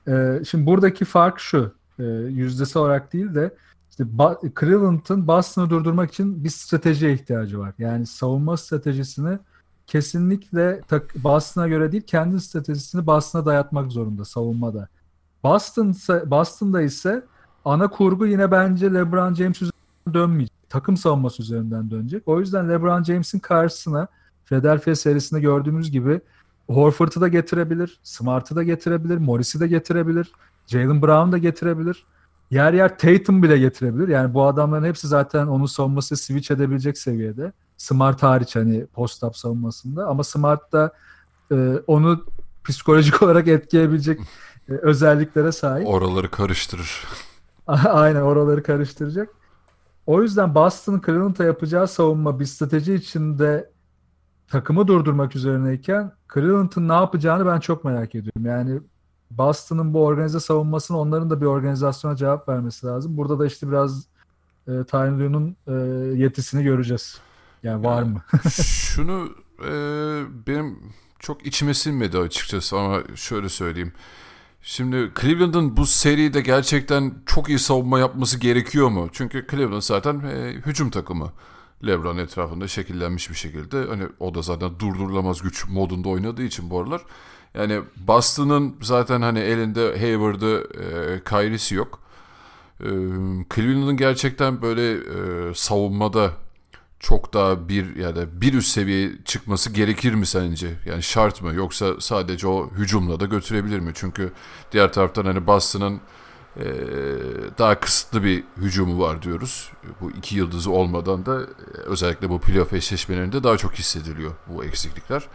E, şimdi buradaki fark şu. E, yüzdesi olarak değil de işte Ba- Cleveland'ın Boston'ı durdurmak için bir stratejiye ihtiyacı var. Yani savunma stratejisini kesinlikle tak- Boston'a göre değil kendi stratejisini Boston'a dayatmak zorunda savunmada. Boston Boston'da ise ana kurgu yine bence LeBron James üzerinden dönmeyecek. Takım savunması üzerinden dönecek. O yüzden LeBron James'in karşısına Philadelphia serisinde gördüğümüz gibi Horford'u da getirebilir, Smart'ı da getirebilir, Morris'i de getirebilir, Jalen Brown da getirebilir. Yer yer Tatum bile getirebilir. Yani bu adamların hepsi zaten onun savunması switch edebilecek seviyede. Smart hariç hani post-up savunmasında. Ama Smart da e, onu psikolojik olarak etkileyebilecek e, özelliklere sahip.
Oraları karıştırır.
Aynen oraları karıştıracak. O yüzden Boston Cleveland'a yapacağı savunma bir strateji içinde takımı durdurmak üzerineyken Cleveland'ın ne yapacağını ben çok merak ediyorum. Yani Boston'ın bu organize savunmasını onların da bir organizasyona cevap vermesi lazım. Burada da işte biraz e, Lue'nun e, yetisini göreceğiz. Yani var mı?
Şunu e, benim çok içime sinmedi açıkçası ama şöyle söyleyeyim. Şimdi Cleveland'ın bu seride gerçekten çok iyi savunma yapması gerekiyor mu? Çünkü Cleveland zaten e, hücum takımı. LeBron etrafında şekillenmiş bir şekilde. Hani o da zaten durdurulamaz güç modunda oynadığı için bu aralar. Yani Boston'ın zaten hani elinde Hayward'ı, e, Kyrie'si yok. E, Cleveland'ın gerçekten böyle e, savunmada çok daha bir ya da bir üst seviye çıkması gerekir mi sence? Yani şart mı? Yoksa sadece o hücumla da götürebilir mi? Çünkü diğer taraftan hani Boston'ın e, daha kısıtlı bir hücumu var diyoruz. Bu iki yıldızı olmadan da özellikle bu playoff eşleşmelerinde daha çok hissediliyor bu eksiklikler.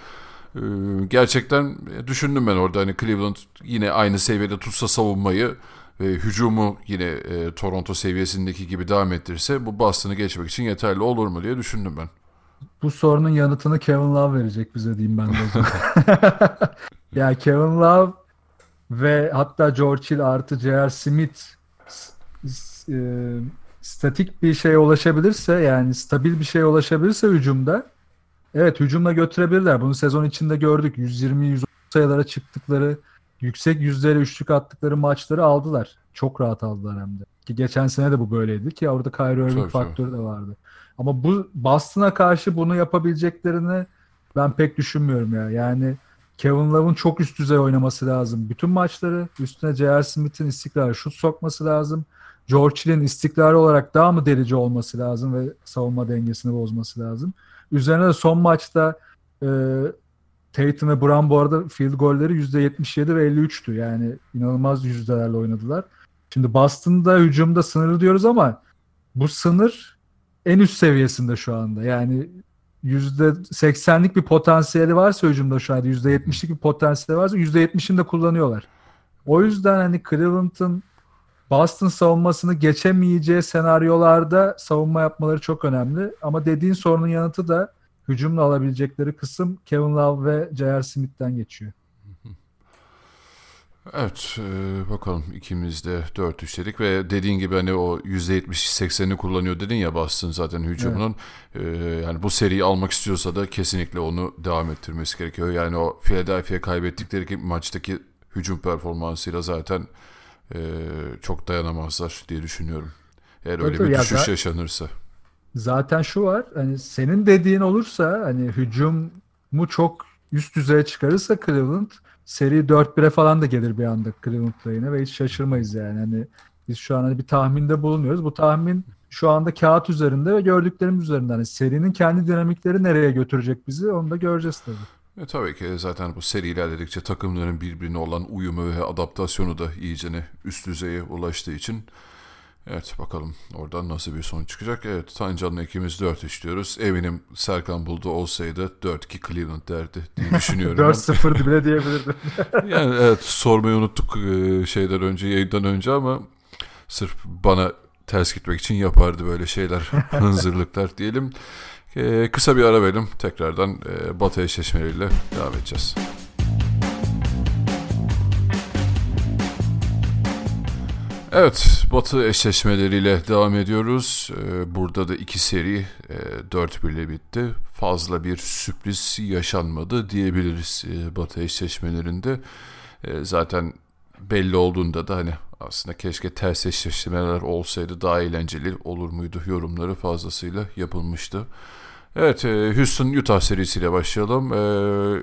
E, gerçekten düşündüm ben orada hani Cleveland yine aynı seviyede tutsa savunmayı ve hücumu yine e, Toronto seviyesindeki gibi devam ettirirse bu Boston'ı geçmek için yeterli olur mu diye düşündüm ben.
Bu sorunun yanıtını Kevin Love verecek bize diyeyim ben de o zaman. ya Kevin Love ve hatta George Hill artı J.R. Smith e, statik bir şeye ulaşabilirse yani stabil bir şeye ulaşabilirse hücumda evet hücumla götürebilirler. Bunu sezon içinde gördük. 120-130 sayılara çıktıkları yüksek yüzleri üçlük attıkları maçları aldılar. Çok rahat aldılar hem de. Ki geçen sene de bu böyleydi ki orada Kyrie Irving
Tabii, tabii.
faktörü de vardı. Ama bu Boston'a karşı bunu yapabileceklerini ben pek düşünmüyorum ya. Yani Kevin Love'ın çok üst düzey oynaması lazım. Bütün maçları üstüne J.R. Smith'in istikrarı şut sokması lazım. George Hill'in istikrarı olarak daha mı delici olması lazım ve savunma dengesini bozması lazım. Üzerine de son maçta e, Tatum ve Brown bu arada field golleri %77 ve 53'tü. Yani inanılmaz yüzdelerle oynadılar. Şimdi Boston'da hücumda sınırlı diyoruz ama bu sınır en üst seviyesinde şu anda. Yani %80'lik bir potansiyeli varsa hücumda şu anda %70'lik bir potansiyeli varsa %70'ini de kullanıyorlar. O yüzden hani Cleveland'ın Boston savunmasını geçemeyeceği senaryolarda savunma yapmaları çok önemli. Ama dediğin sorunun yanıtı da hücumla alabilecekleri kısım Kevin Love ve J.R. Smith'ten geçiyor.
Evet e, bakalım ikimiz de 4 üçledik ve dediğin gibi hani o %70-80'ini kullanıyor dedin ya Boston zaten hücumunun. E, yani bu seriyi almak istiyorsa da kesinlikle onu devam ettirmesi gerekiyor. Yani o Philadelphia'ya kaybettikleri maçtaki hücum performansıyla zaten e, çok dayanamazlar diye düşünüyorum. Eğer öyle
Tabii
bir
ya
düşüş
zaten-
yaşanırsa.
Zaten şu var hani senin dediğin olursa hani hücumu çok üst düzeye çıkarırsa Cleveland seri 4-1'e falan da gelir bir anda Cleveland'la yine ve hiç şaşırmayız yani. Hani biz şu an hani bir tahminde bulunuyoruz. Bu tahmin şu anda kağıt üzerinde ve gördüklerimiz üzerinde. Hani serinin kendi dinamikleri nereye götürecek bizi onu da göreceğiz tabii.
E, tabii ki zaten bu seri ilerledikçe takımların birbirine olan uyumu ve adaptasyonu da iyicene üst düzeye ulaştığı için evet bakalım oradan nasıl bir sonuç çıkacak. Evet Tancan'la ikimiz 4 işliyoruz. Eminim Serkan buldu olsaydı 4-2 Cleveland derdi diye düşünüyorum. ben.
4-0 bile diyebilirdim.
Yani evet sormayı unuttuk e, şeyden önce yayından önce ama sırf bana ters gitmek için yapardı böyle şeyler hınzırlıklar diyelim. E, kısa bir ara verelim tekrardan e, Batı eşleşmeleriyle devam edeceğiz. Evet, Batı eşleşmeleriyle devam ediyoruz. Ee, Burada da iki seri e, 4-1 ile bitti. Fazla bir sürpriz yaşanmadı diyebiliriz e, Batı eşleşmelerinde. E, Zaten belli olduğunda da hani aslında keşke ters eşleşmeler olsaydı daha eğlenceli olur muydu yorumları fazlasıyla yapılmıştı. Evet, e, Houston Utah serisiyle başlayalım. E,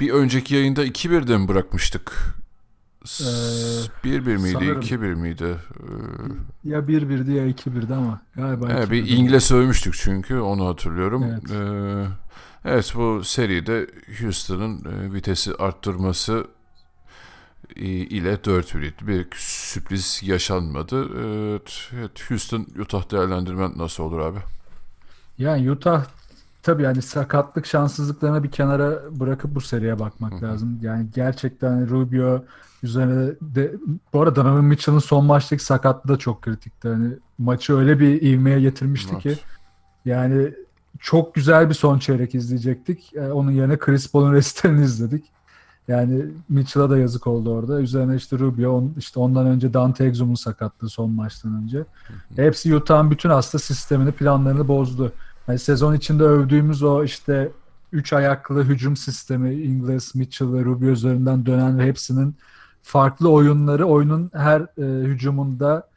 Bir önceki yayında 2-1'de mi bırakmıştık?
Ee,
1-1 miydi,
sanırım.
2-1 miydi? Ee,
ya 1-1'di ya 2-1'di ama galiba
Evet, bir
2-1'di.
İngiliz övmüştük çünkü onu hatırlıyorum.
Evet.
Ee, evet bu seride Houston'ın e, vitesi arttırması e, ile 4-1 bir sürpriz yaşanmadı. Evet, evet, Houston Utah değerlendirmen nasıl olur abi?
Yani Utah tabii yani sakatlık şanssızlıklarına bir kenara bırakıp bu seriye bakmak lazım. Yani gerçekten Rubio üzerine de bu arada Donovan Mitchell'ın son maçtaki sakatlığı da çok kritikti. Hani maçı öyle bir ivmeye getirmişti ki
Evet.
yani çok güzel bir son çeyrek izleyecektik. Ee, onun yerine Chris Paul'un restlerini izledik. Yani Mitchell'a da yazık oldu orada. Üzerine işte Rubio, on, işte ondan önce Dante Exum'un sakatlığı son maçtan önce. Hepsi Utah'ın bütün hasta sistemini, planlarını bozdu. Yani sezon içinde övdüğümüz o işte üç ayaklı hücum sistemi Ingles, Mitchell ve Rubio üzerinden dönen ve hepsinin farklı oyunları oyunun her e, hücumunda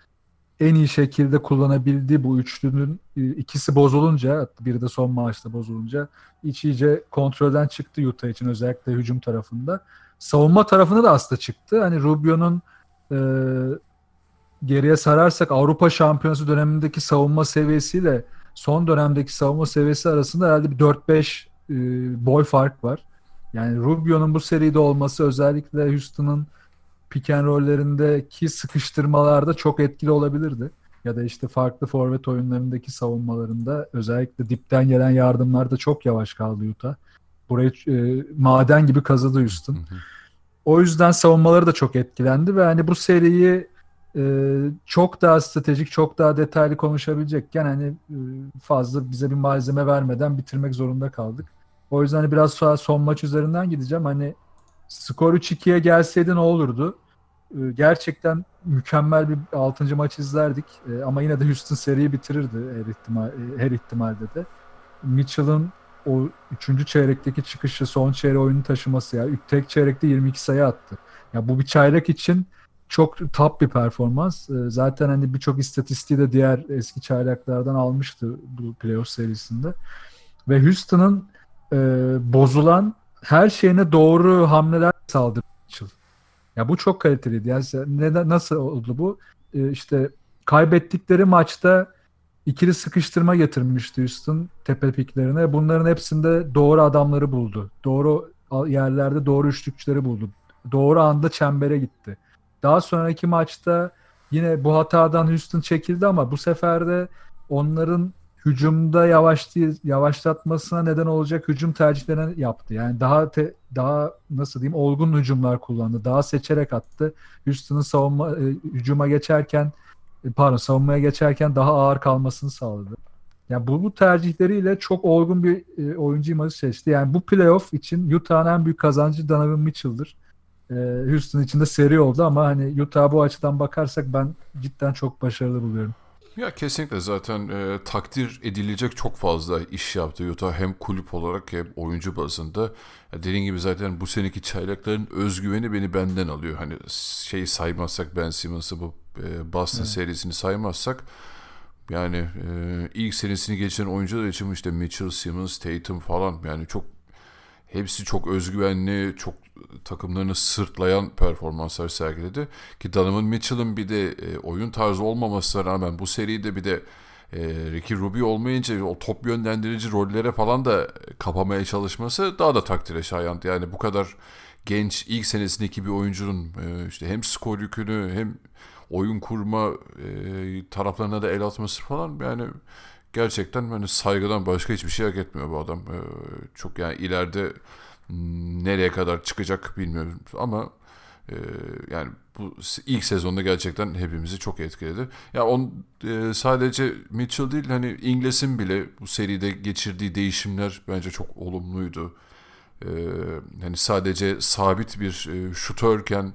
en iyi şekilde kullanabildiği bu üçlünün e, ikisi bozulunca, biri de son maçta bozulunca iç iyice kontrolden çıktı Utah için özellikle hücum tarafında. Savunma tarafında da aslında çıktı. Hani Rubio'nun e, geriye sararsak Avrupa Şampiyonası dönemindeki savunma seviyesiyle son dönemdeki savunma seviyesi arasında herhalde bir 4-5 e, boy fark var. Yani Rubio'nun bu seride olması özellikle Houston'ın pick and roll'lerindeki sıkıştırmalarda çok etkili olabilirdi. Ya da işte farklı forvet oyunlarındaki savunmalarında özellikle dipten gelen yardımlarda çok yavaş kaldı Utah. Burayı e, maden gibi kazıdı Houston. O yüzden savunmaları da çok etkilendi ve hani bu seriyi e, çok daha stratejik, çok daha detaylı konuşabilecekken hani e, fazla bize bir malzeme vermeden bitirmek zorunda kaldık. O yüzden hani biraz sonra son maç üzerinden gideceğim. Hani skor 3-2'ye gelseydi ne olurdu? E, gerçekten mükemmel bir 6. maç izlerdik. E, ama yine de Houston seriyi bitirirdi her ihtimal e, her ihtimalde de. Mitchell'ın o 3. çeyrekteki çıkışı, son çeyreğe oyunu taşıması ya. Tek çeyrekte 22 sayı attı. Ya bu bir çeyrek için çok top bir performans. Ee, Zaten hani birçok istatistiği de diğer eski çayraklardan almıştı bu playoff serisinde. Ve Houston'ın e, bozulan her şeyine doğru hamleler saldırdı Mitchell. Ya bu çok kaliteliydi. Yani neden nasıl oldu bu? Ee, işte kaybettikleri maçta ikili sıkıştırma getirmişti Houston tepe piklerine. Bunların hepsinde doğru adamları buldu. Doğru yerlerde doğru üçlükçüleri buldu. Doğru anda çembere gitti. Daha sonraki maçta yine bu hatadan Houston çekildi ama bu sefer de onların hücumda yavaş yavaşlatmasına neden olacak hücum tercihlerini yaptı. Yani daha te- daha nasıl diyeyim olgun hücumlar kullandı. Daha seçerek attı. Houston'ın savunma e, hücuma geçerken e, pardon savunmaya geçerken daha ağır kalmasını sağladı. Yani bu, bu tercihleriyle çok olgun bir e, oyuncu imajı seçti. Yani bu playoff için Utah'ın en büyük kazancı Donovan Mitchell'dır. e, Houston için de seri oldu ama hani Utah bu açıdan bakarsak ben cidden çok başarılı buluyorum.
Ya kesinlikle zaten e, takdir edilecek çok fazla iş yaptı Utah hem kulüp olarak hem oyuncu bazında. Ya dediğin gibi zaten bu seneki çaylakların özgüveni beni benden alıyor. Hani şeyi saymazsak Ben Simmons'ı bu e, Boston evet. serisini saymazsak yani e, ilk senesini geçiren oyuncular için işte Mitchell, Simmons, Tatum falan yani çok hepsi çok özgüvenli, çok takımlarını sırtlayan performanslar sergiledi. Ki Donovan Mitchell'ın bir de e, oyun tarzı olmamasına rağmen bu seride bir de e, Ricky Rubio olmayınca o top yönlendirici rollere falan da kapamaya çalışması daha da takdire şayandı. Yani bu kadar genç ilk senesindeki bir oyuncunun e, işte hem skor yükünü hem oyun kurma e, taraflarına da el atması falan yani gerçekten hani saygıdan başka hiçbir şey hak etmiyor bu adam. E, çok yani ileride nereye kadar çıkacak bilmiyorum ama e, yani bu ilk sezonda gerçekten hepimizi çok etkiledi. Ya on e, sadece Mitchell değil hani İngiliz'in bile bu seride geçirdiği değişimler bence çok olumluydu. E, hani sadece sabit bir e, şutörken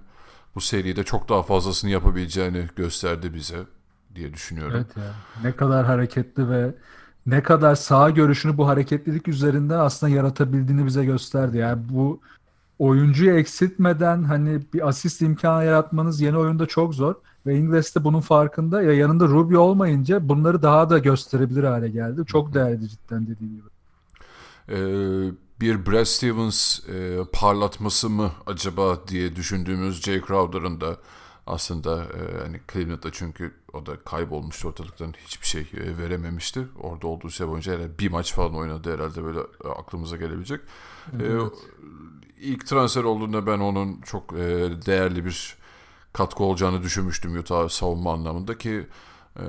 bu seride çok daha fazlasını yapabileceğini gösterdi bize diye düşünüyorum.
Evet ya. Ne kadar hareketli ve ne kadar sağ görüşünü bu hareketlilik üzerinden aslında yaratabildiğini bize gösterdi. Yani bu oyuncuyu eksiltmeden hani bir asist imkanı yaratmanız yeni oyunda çok zor. Ve İngiliz de bunun farkında. Ya yanında Rubio olmayınca bunları daha da gösterebilir hale geldi. Çok değerli cidden dediğim gibi.
Ee, bir Brad Stevens e, parlatması mı acaba diye düşündüğümüz Jay Crowder'ın da aslında e, hani Cleveland'da çünkü o da kaybolmuştu ortalıktan hiçbir şey e, verememişti. Orada olduğu süre boyunca herhalde bir maç falan oynadı herhalde böyle e, aklımıza gelebilecek. E, evet. E, ilk transfer olduğunda ben onun çok e, değerli bir katkı olacağını düşünmüştüm Utah savunma anlamında ki e,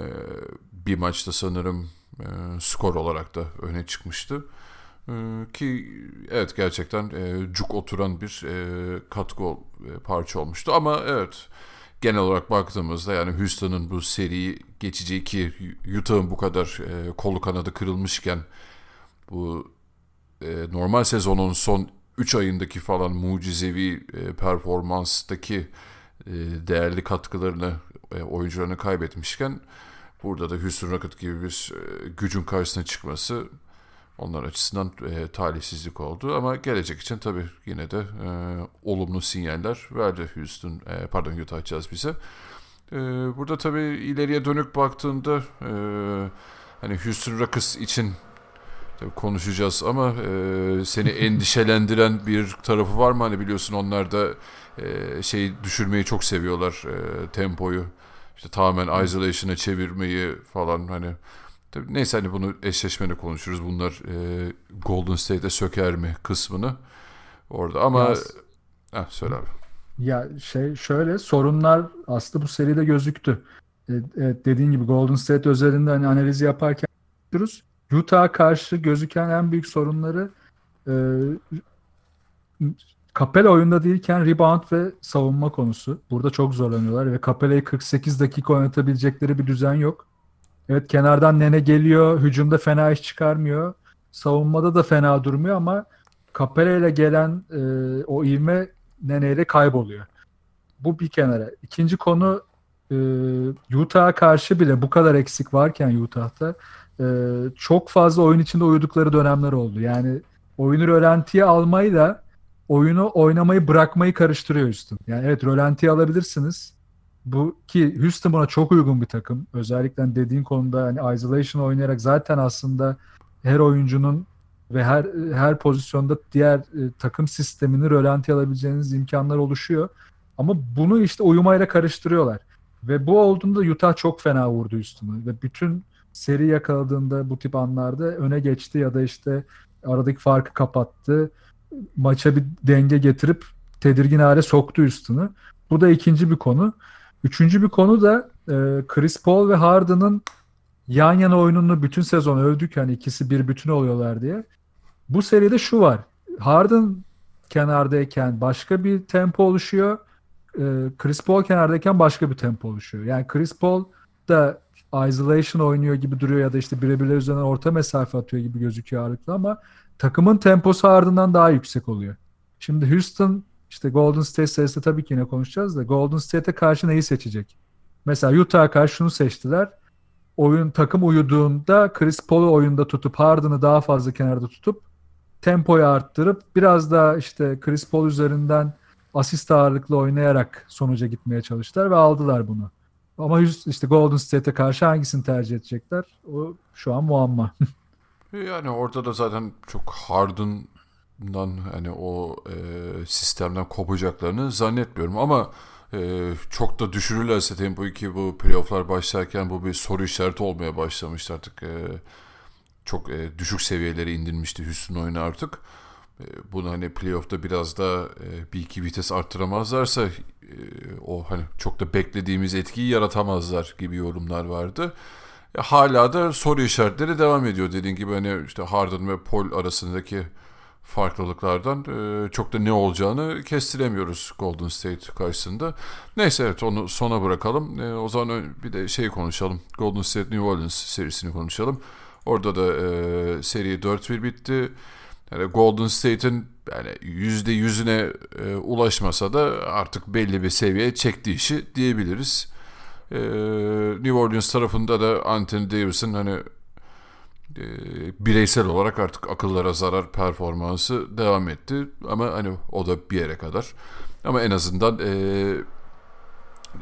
bir maçta sanırım e, skor olarak da öne çıkmıştı. E, ki evet gerçekten e, cuk oturan bir e, katkı e, parça olmuştu ama evet genel olarak baktığımızda yani Houston'ın bu seriyi geçeceği ki Utah'ın bu kadar e, kolu kanadı kırılmışken bu e, normal sezonun son 3 ayındaki falan mucizevi e, performanstaki e, değerli katkılarını e, oyuncularını kaybetmişken burada da Houston Rocket gibi bir e, gücün karşısına çıkması onlar açısından e, talihsizlik oldu ama gelecek için tabii yine de e, olumlu sinyaller verdi Houston, e, pardon Utah açacağız bize. E, burada tabii ileriye dönük baktığında e, hani Houston Rockets için tabii konuşacağız ama e, seni endişelendiren bir tarafı var mı? Hani biliyorsun onlar da e, şey düşürmeyi çok seviyorlar e, tempoyu. İşte tamamen isolation'a çevirmeyi falan hani Tabii neyse hani bunu eşleşmede konuşuruz. Bunlar e, Golden State'e söker mi kısmını orada ama ya, heh, söyle abi.
Ya şey şöyle sorunlar aslında bu seride gözüktü. Evet, dediğin gibi Golden State özelinde hani analizi yaparken görüyoruz. Utah'a karşı gözüken en büyük sorunları e, Capella oyunda değilken rebound ve savunma konusu. Burada çok zorlanıyorlar ve Capella'yı 48 dakika oynatabilecekleri bir düzen yok. Evet kenardan Nene geliyor. Hücumda fena iş çıkarmıyor. Savunmada da fena durmuyor ama Capella ile gelen e, o ivme Nene ile kayboluyor. Bu bir kenara. İkinci konu e, Utah'a karşı bile bu kadar eksik varken Utah'ta e, çok fazla oyun içinde uyudukları dönemler oldu. Yani oyunu rölantiye almayı da oyunu oynamayı bırakmayı karıştırıyor üstün. Yani evet rölantiye alabilirsiniz bu ki Houston buna çok uygun bir takım. Özellikle dediğin konuda hani isolation oynayarak zaten aslında her oyuncunun ve her her pozisyonda diğer e, takım sistemini rölanti alabileceğiniz imkanlar oluşuyor. Ama bunu işte uyumayla karıştırıyorlar. Ve bu olduğunda Utah çok fena vurdu üstüne. Ve bütün seri yakaladığında bu tip anlarda öne geçti ya da işte aradaki farkı kapattı. Maça bir denge getirip tedirgin hale soktu üstünü. Bu da ikinci bir konu. Üçüncü bir konu da e, Chris Paul ve Harden'ın yan yana oyununu bütün sezon övdük hani ikisi bir bütün oluyorlar diye. Bu seride şu var. Harden kenardayken başka bir tempo oluşuyor. E, Chris Paul kenardayken başka bir tempo oluşuyor. Yani Chris Paul da isolation oynuyor gibi duruyor ya da işte birebirler üzerinden orta mesafe atıyor gibi gözüküyor ağırlıklı ama takımın temposu ardından daha yüksek oluyor. Şimdi Houston işte Golden State serisi tabii ki yine konuşacağız da Golden State'e karşı neyi seçecek? Mesela Utah'a karşı şunu seçtiler. Oyun takım uyuduğunda Chris Paul'u oyunda tutup Harden'ı daha fazla kenarda tutup tempoyu arttırıp biraz daha işte Chris Paul üzerinden asist ağırlıklı oynayarak sonuca gitmeye çalıştılar ve aldılar bunu. Ama işte Golden State'e karşı hangisini tercih edecekler? O şu an muamma.
yani orada da zaten çok Harden'dan hani o e, sistemden kopacaklarını zannetmiyorum ama e, çok da düşürürlerse tempoyu ki bu playofflar başlarken bu bir soru işareti olmaya başlamıştı artık. E, çok e, düşük seviyelere indirmişti Houston oyunu artık. E, bunu hani playoff'ta biraz da e, bir iki vites arttıramazlarsa e, o hani çok da beklediğimiz etkiyi yaratamazlar gibi yorumlar vardı. E, hala da soru işaretleri devam ediyor dediğin gibi hani işte Harden ve Paul arasındaki farklılıklardan e, çok da ne olacağını kestiremiyoruz Golden State karşısında. Neyse evet onu sona bırakalım. E, o zaman bir de şey konuşalım. Golden State New Orleans serisini konuşalım. Orada da e, seri 4-1 bitti. Yani Golden State'in yani yüzde yüzüne e, ulaşmasa da artık belli bir seviyeye çektiği işi diyebiliriz. New Orleans tarafında da Anthony Davis'in hani e, bireysel olarak artık akıllara zarar performansı devam etti. Ama hani o da bir yere kadar. Ama en azından e,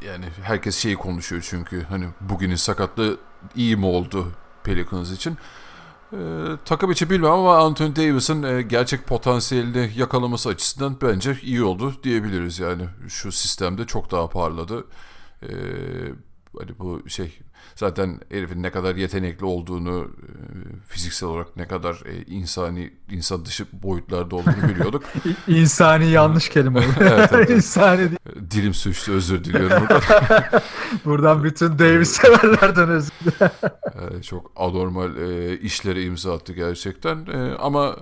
yani herkes şeyi konuşuyor çünkü hani bugünün sakatlığı iyi mi oldu Pelicans için. E, takım içi bilmem ama Anthony Davis'in e, gerçek potansiyelini yakalaması açısından bence iyi oldu diyebiliriz yani. Şu sistemde çok daha parladı. E, hani bu şey zaten herifin ne kadar yetenekli olduğunu e, fiziksel olarak ne kadar e, insani insan dışı boyutlarda olduğunu biliyorduk.
insani yanlış kelime oldu.
evet, evet.
insani değil.
Dilim suçtu özür diliyorum buradan.
buradan bütün Davis severlerden özür
dilerim. çok anormal e, işlere imza attı gerçekten. E, ama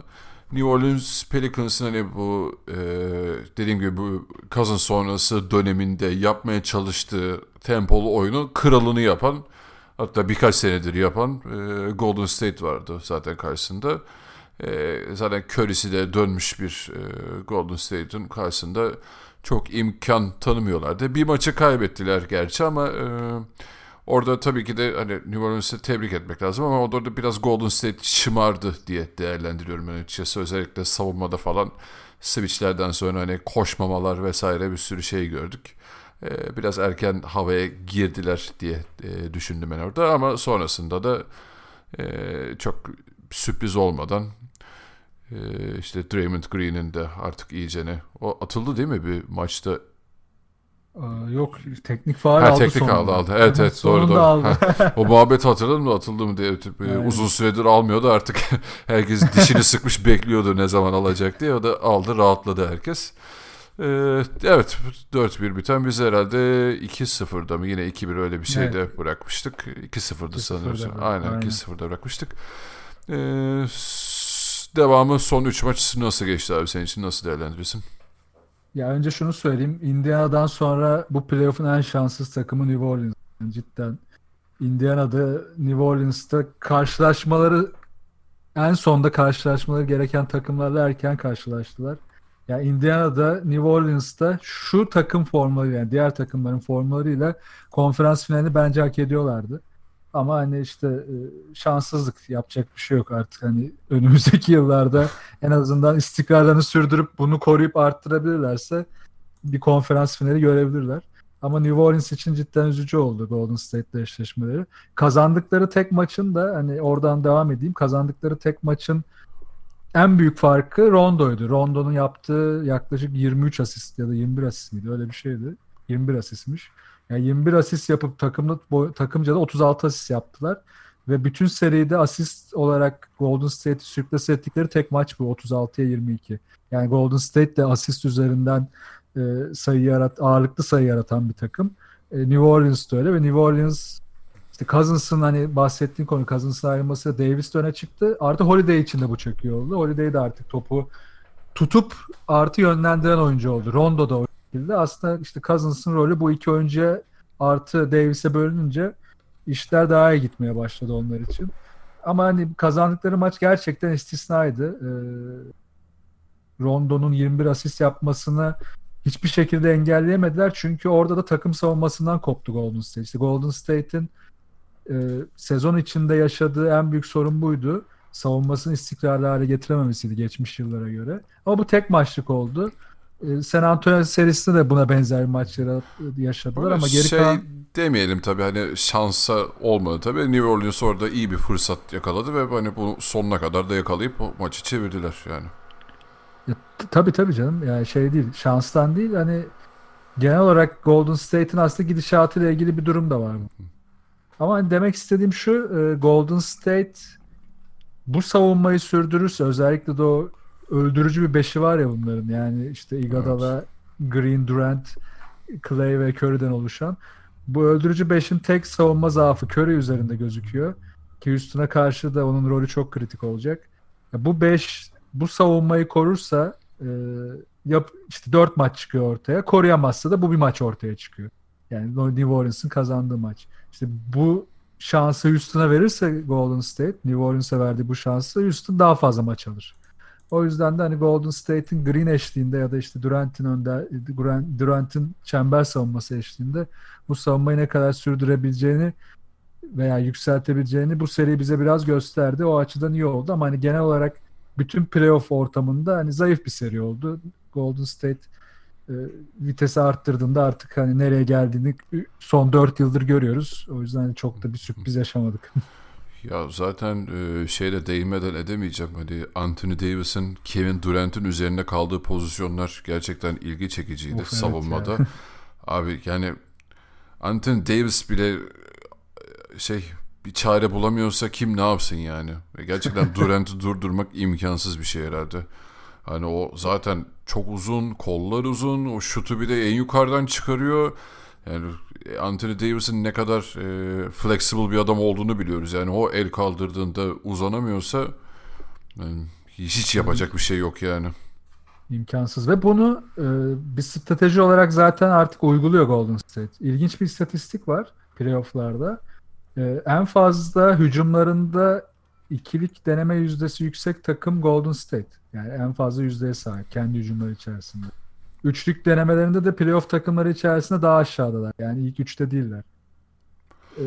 New Orleans Pelicans'ın hani bu e, dediğim gibi bu Cousins sonrası döneminde yapmaya çalıştığı tempolu oyunu kralını yapan hatta birkaç senedir yapan e, Golden State vardı zaten karşısında. E, zaten Curry'si de dönmüş bir e, Golden State'in karşısında çok imkan tanımıyorlardı. Bir maçı kaybettiler gerçi ama e, orada tabii ki de hani New Orleans'ı tebrik etmek lazım ama orada da biraz Golden State şımardı diye değerlendiriyorum ben açıkçası. Özellikle savunmada falan switchlerden sonra hani koşmamalar vesaire bir sürü şey gördük. Ee, biraz erken havaya girdiler diye e, düşündüm ben orada ama sonrasında da e, çok sürpriz olmadan e, işte Draymond Green'in de artık iyicene o atıldı değil mi bir maçta
yok teknik faal
ha,
aldı
teknik
sonunda.
aldı aldı. Evet evet doğru doğru.
Aldı.
Ha, o muhabbet hatırladın mı atıldı mı diye tip,
Aynen.
uzun süredir almıyordu artık herkes dişini sıkmış bekliyordu ne zaman alacak diye o da aldı rahatladı herkes. Ee, evet 4-1 biten biz herhalde 2-0'da mı yine 2-1 öyle bir şeyde evet. bırakmıştık. 2-0'da sanıyorsun. Aynen, Aynen. 2-0'da bırakmıştık. Ee, devamı son 3 maç nasıl geçti abi senin için nasıl değerlendirirsin?
Ya önce şunu söyleyeyim. Indiana'dan sonra bu playoff'un en şanssız takımı New Orleans. Cidden Indiana'da New Orleans'ta karşılaşmaları en sonda karşılaşmaları gereken takımlarla erken karşılaştılar. Yani Indiana'da New Orleans'ta şu takım formları yani diğer takımların formlarıyla konferans finalini bence hak ediyorlardı. Ama hani işte şanssızlık yapacak bir şey yok artık. Hani önümüzdeki yıllarda en azından istikrarlarını sürdürüp bunu koruyup arttırabilirlerse bir konferans finali görebilirler. Ama New Orleans için cidden üzücü oldu Golden State'le eşleşmeleri. Kazandıkları tek maçın da hani oradan devam edeyim. Kazandıkları tek maçın en büyük farkı Rondo'ydu. Rondo'nun yaptığı yaklaşık 23 asist ya da 21 asist miydi? Öyle bir şeydi. 21 asistmiş. Yani 21 asist yapıp takımda takımca da 36 asist yaptılar. Ve bütün seride asist olarak Golden State'i sürklase ettikleri tek maç bu 36'ya 22. Yani Golden State de asist üzerinden e, sayı yarat ağırlıklı sayı yaratan bir takım. E, New Orleans da öyle ve New Orleans işte Cousins'ın hani bahsettiğin konu Cousins'ın ayrılması Davis de çıktı. Artı Holiday için de bu çok oldu. Holiday de artık topu tutup artı yönlendiren oyuncu oldu. Rondo da o şekilde. Aslında işte Cousins'ın rolü bu iki oyuncuya artı Davis'e bölününce işler daha iyi gitmeye başladı onlar için. Ama hani kazandıkları maç gerçekten istisnaydı. Ee, Rondo'nun 21 asist yapmasını hiçbir şekilde engelleyemediler. Çünkü orada da takım savunmasından koptu Golden State. İşte Golden State'in e, sezon içinde yaşadığı en büyük sorun buydu. Savunmasını istikrarlı hale getirememesiydi geçmiş yıllara göre. Ama bu tek maçlık oldu. E, San Antonio serisinde de buna benzer maçları yaşadılar ama geri
şey
kalan
demeyelim tabii hani şansa olmadı tabii. New Orleans orada iyi bir fırsat yakaladı ve hani bunu sonuna kadar da yakalayıp maçı çevirdiler yani.
Ya, tabii tabii canım. Yani şey değil, şanstan değil. Hani genel olarak Golden State'in aslında gidişatıyla ilgili bir durum da var. Ama demek istediğim şu, e, Golden State bu savunmayı sürdürürse özellikle de o öldürücü bir beşi var ya bunların. Yani işte Iguodala, Green, Durant, Clay ve Curry'den oluşan. Bu öldürücü beşin tek savunma zaafı Curry üzerinde gözüküyor. Ki Houston'a karşı da onun rolü çok kritik olacak. Ya bu beş bu savunmayı korursa e, yap, işte 4 maç çıkıyor ortaya. Koruyamazsa da bu bir maç ortaya çıkıyor. Yani New Orleans'ın kazandığı maç. İşte bu şansı Houston'a verirse Golden State, New Orleans'a verdiği bu şansı Houston daha fazla maç alır. O yüzden de hani Golden State'in Green eşliğinde ya da işte Durant'in önde Durant- Durant'in çember savunması eşliğinde bu savunmayı ne kadar sürdürebileceğini veya yükseltebileceğini bu seri bize biraz gösterdi. O açıdan iyi oldu ama hani genel olarak bütün playoff ortamında hani zayıf bir seri oldu. Golden State e, vitesi arttırdığında artık hani nereye geldiğini son 4 yıldır görüyoruz. O yüzden hani çok da bir sürpriz yaşamadık.
Ya zaten e, şeyle değinmeden edemeyeceğim. Hani Anthony Davis'in Kevin Durant'in üzerine kaldığı pozisyonlar gerçekten ilgi çekiciydi
Of, evet
savunmada.
ya.
Abi yani Anthony Davis bile e, şey bir çare bulamıyorsa kim ne yapsın yani? Gerçekten Durant'ı durdurmak imkansız bir şey herhalde. Hani o zaten çok uzun, kollar uzun, o şutu bir de en yukarıdan çıkarıyor. Yani Anthony Davis'in ne kadar e, flexible bir adam olduğunu biliyoruz. Yani o el kaldırdığında uzanamıyorsa yani hiç yapacak bir şey yok yani.
İmkansız ve bunu e, bir strateji olarak zaten artık uyguluyor Golden State. İlginç bir istatistik var playofflarda. E, en fazla hücumlarında ikilik deneme yüzdesi yüksek takım Golden State. Yani en fazla yüzdeye sahip kendi hücumları içerisinde. Üçlük denemelerinde de playoff takımları içerisinde daha aşağıdalar. Yani ilk üçte değiller. E,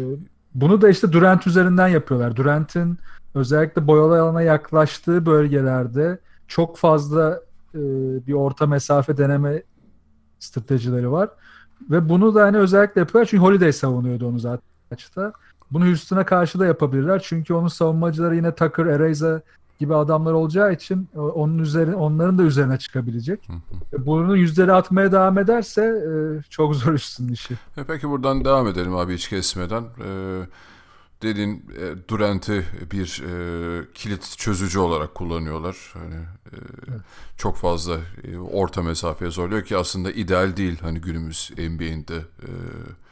bunu da işte Durant üzerinden yapıyorlar. Durant'in özellikle boyalı alana yaklaştığı bölgelerde çok fazla e, bir orta mesafe deneme stratejileri var. Ve bunu da hani özellikle yapıyorlar çünkü Holiday savunuyordu onu zaten maçta. Bunu Houston'a karşı da yapabilirler. Çünkü onun savunmacıları yine Tucker, Ereza gibi adamlar olacağı için onun üzerine onların da üzerine çıkabilecek. Ve Bunu yüzleri atmaya devam ederse e, çok zor üstün işi.
E peki buradan devam edelim abi hiç kesmeden. E, dediğin e, Durant'i bir e, kilit çözücü olarak kullanıyorlar. Hani e, çok fazla e, orta mesafeye zorluyor ki aslında ideal değil hani günümüz NBA'inde. E,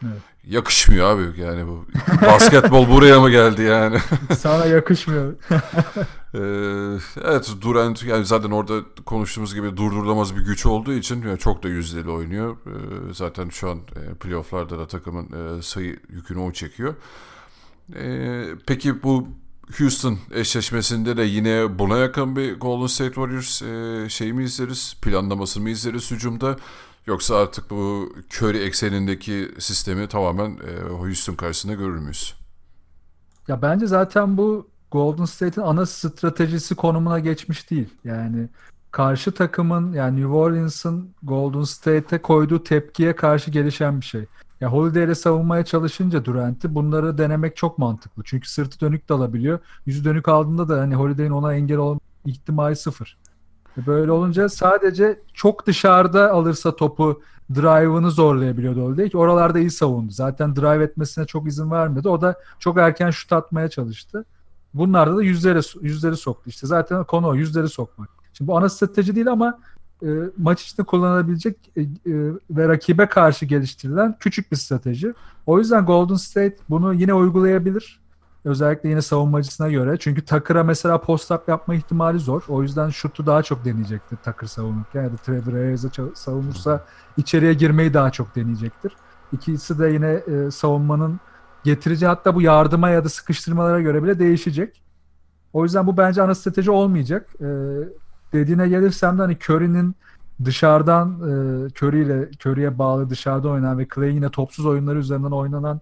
Evet.
Yakışmıyor abi yani bu basketbol buraya mı geldi yani?
Sana yakışmıyor.
Ee, evet Durant yani zaten orada konuştuğumuz gibi durdurulamaz bir güç olduğu için yani çok da yüzdeli oynuyor. Ee, zaten şu an e, playofflarda da takımın e, sayı yükünü o çekiyor. Ee, peki bu Houston eşleşmesinde de yine buna yakın bir Golden State Warriors e, şey mi izleriz? Planlaması mı izleriz hücumda? Yoksa artık bu Curry eksenindeki sistemi tamamen e, Houston karşısında görür müyüz?
Ya bence zaten bu Golden State'in ana stratejisi konumuna geçmiş değil. Yani karşı takımın yani New Orleans'ın Golden State'e koyduğu tepkiye karşı gelişen bir şey. Ya Holiday ile savunmaya çalışınca Durant'i bunları denemek çok mantıklı. Çünkü sırtı dönük de alabiliyor. Yüzü dönük aldığında da hani Holiday'in ona engel olma ihtimali sıfır. E Böyle olunca sadece çok dışarıda alırsa topu drive'ını zorlayabiliyordu Holiday oralarda iyi savundu. Zaten drive etmesine çok izin vermedi. O da çok erken şut atmaya çalıştı. Bunlarda da yüzleri yüzleri soktu. İşte zaten konu o yüzleri sokmak. Şimdi bu ana strateji değil ama e, maç içinde kullanılabilecek e, e, ve rakibe karşı geliştirilen küçük bir strateji. O yüzden Golden State bunu yine uygulayabilir. Özellikle yine savunmacısına göre. Çünkü Tucker'a mesela post-up yapma ihtimali zor. O yüzden şutu daha çok deneyecektir Tucker savunurken. Ya da Trevor Ariza savunursa içeriye girmeyi daha çok deneyecektir. İkisi de yine e, savunmanın getirici hatta bu yardıma ya da sıkıştırmalara göre bile değişecek. O yüzden bu bence ana strateji olmayacak. E, dediğine gelirsem de hani Curry'nin dışarıdan e, Curry ile Curry'e bağlı dışarıda oynanan ve Clay'in yine topsuz oyunları üzerinden oynanan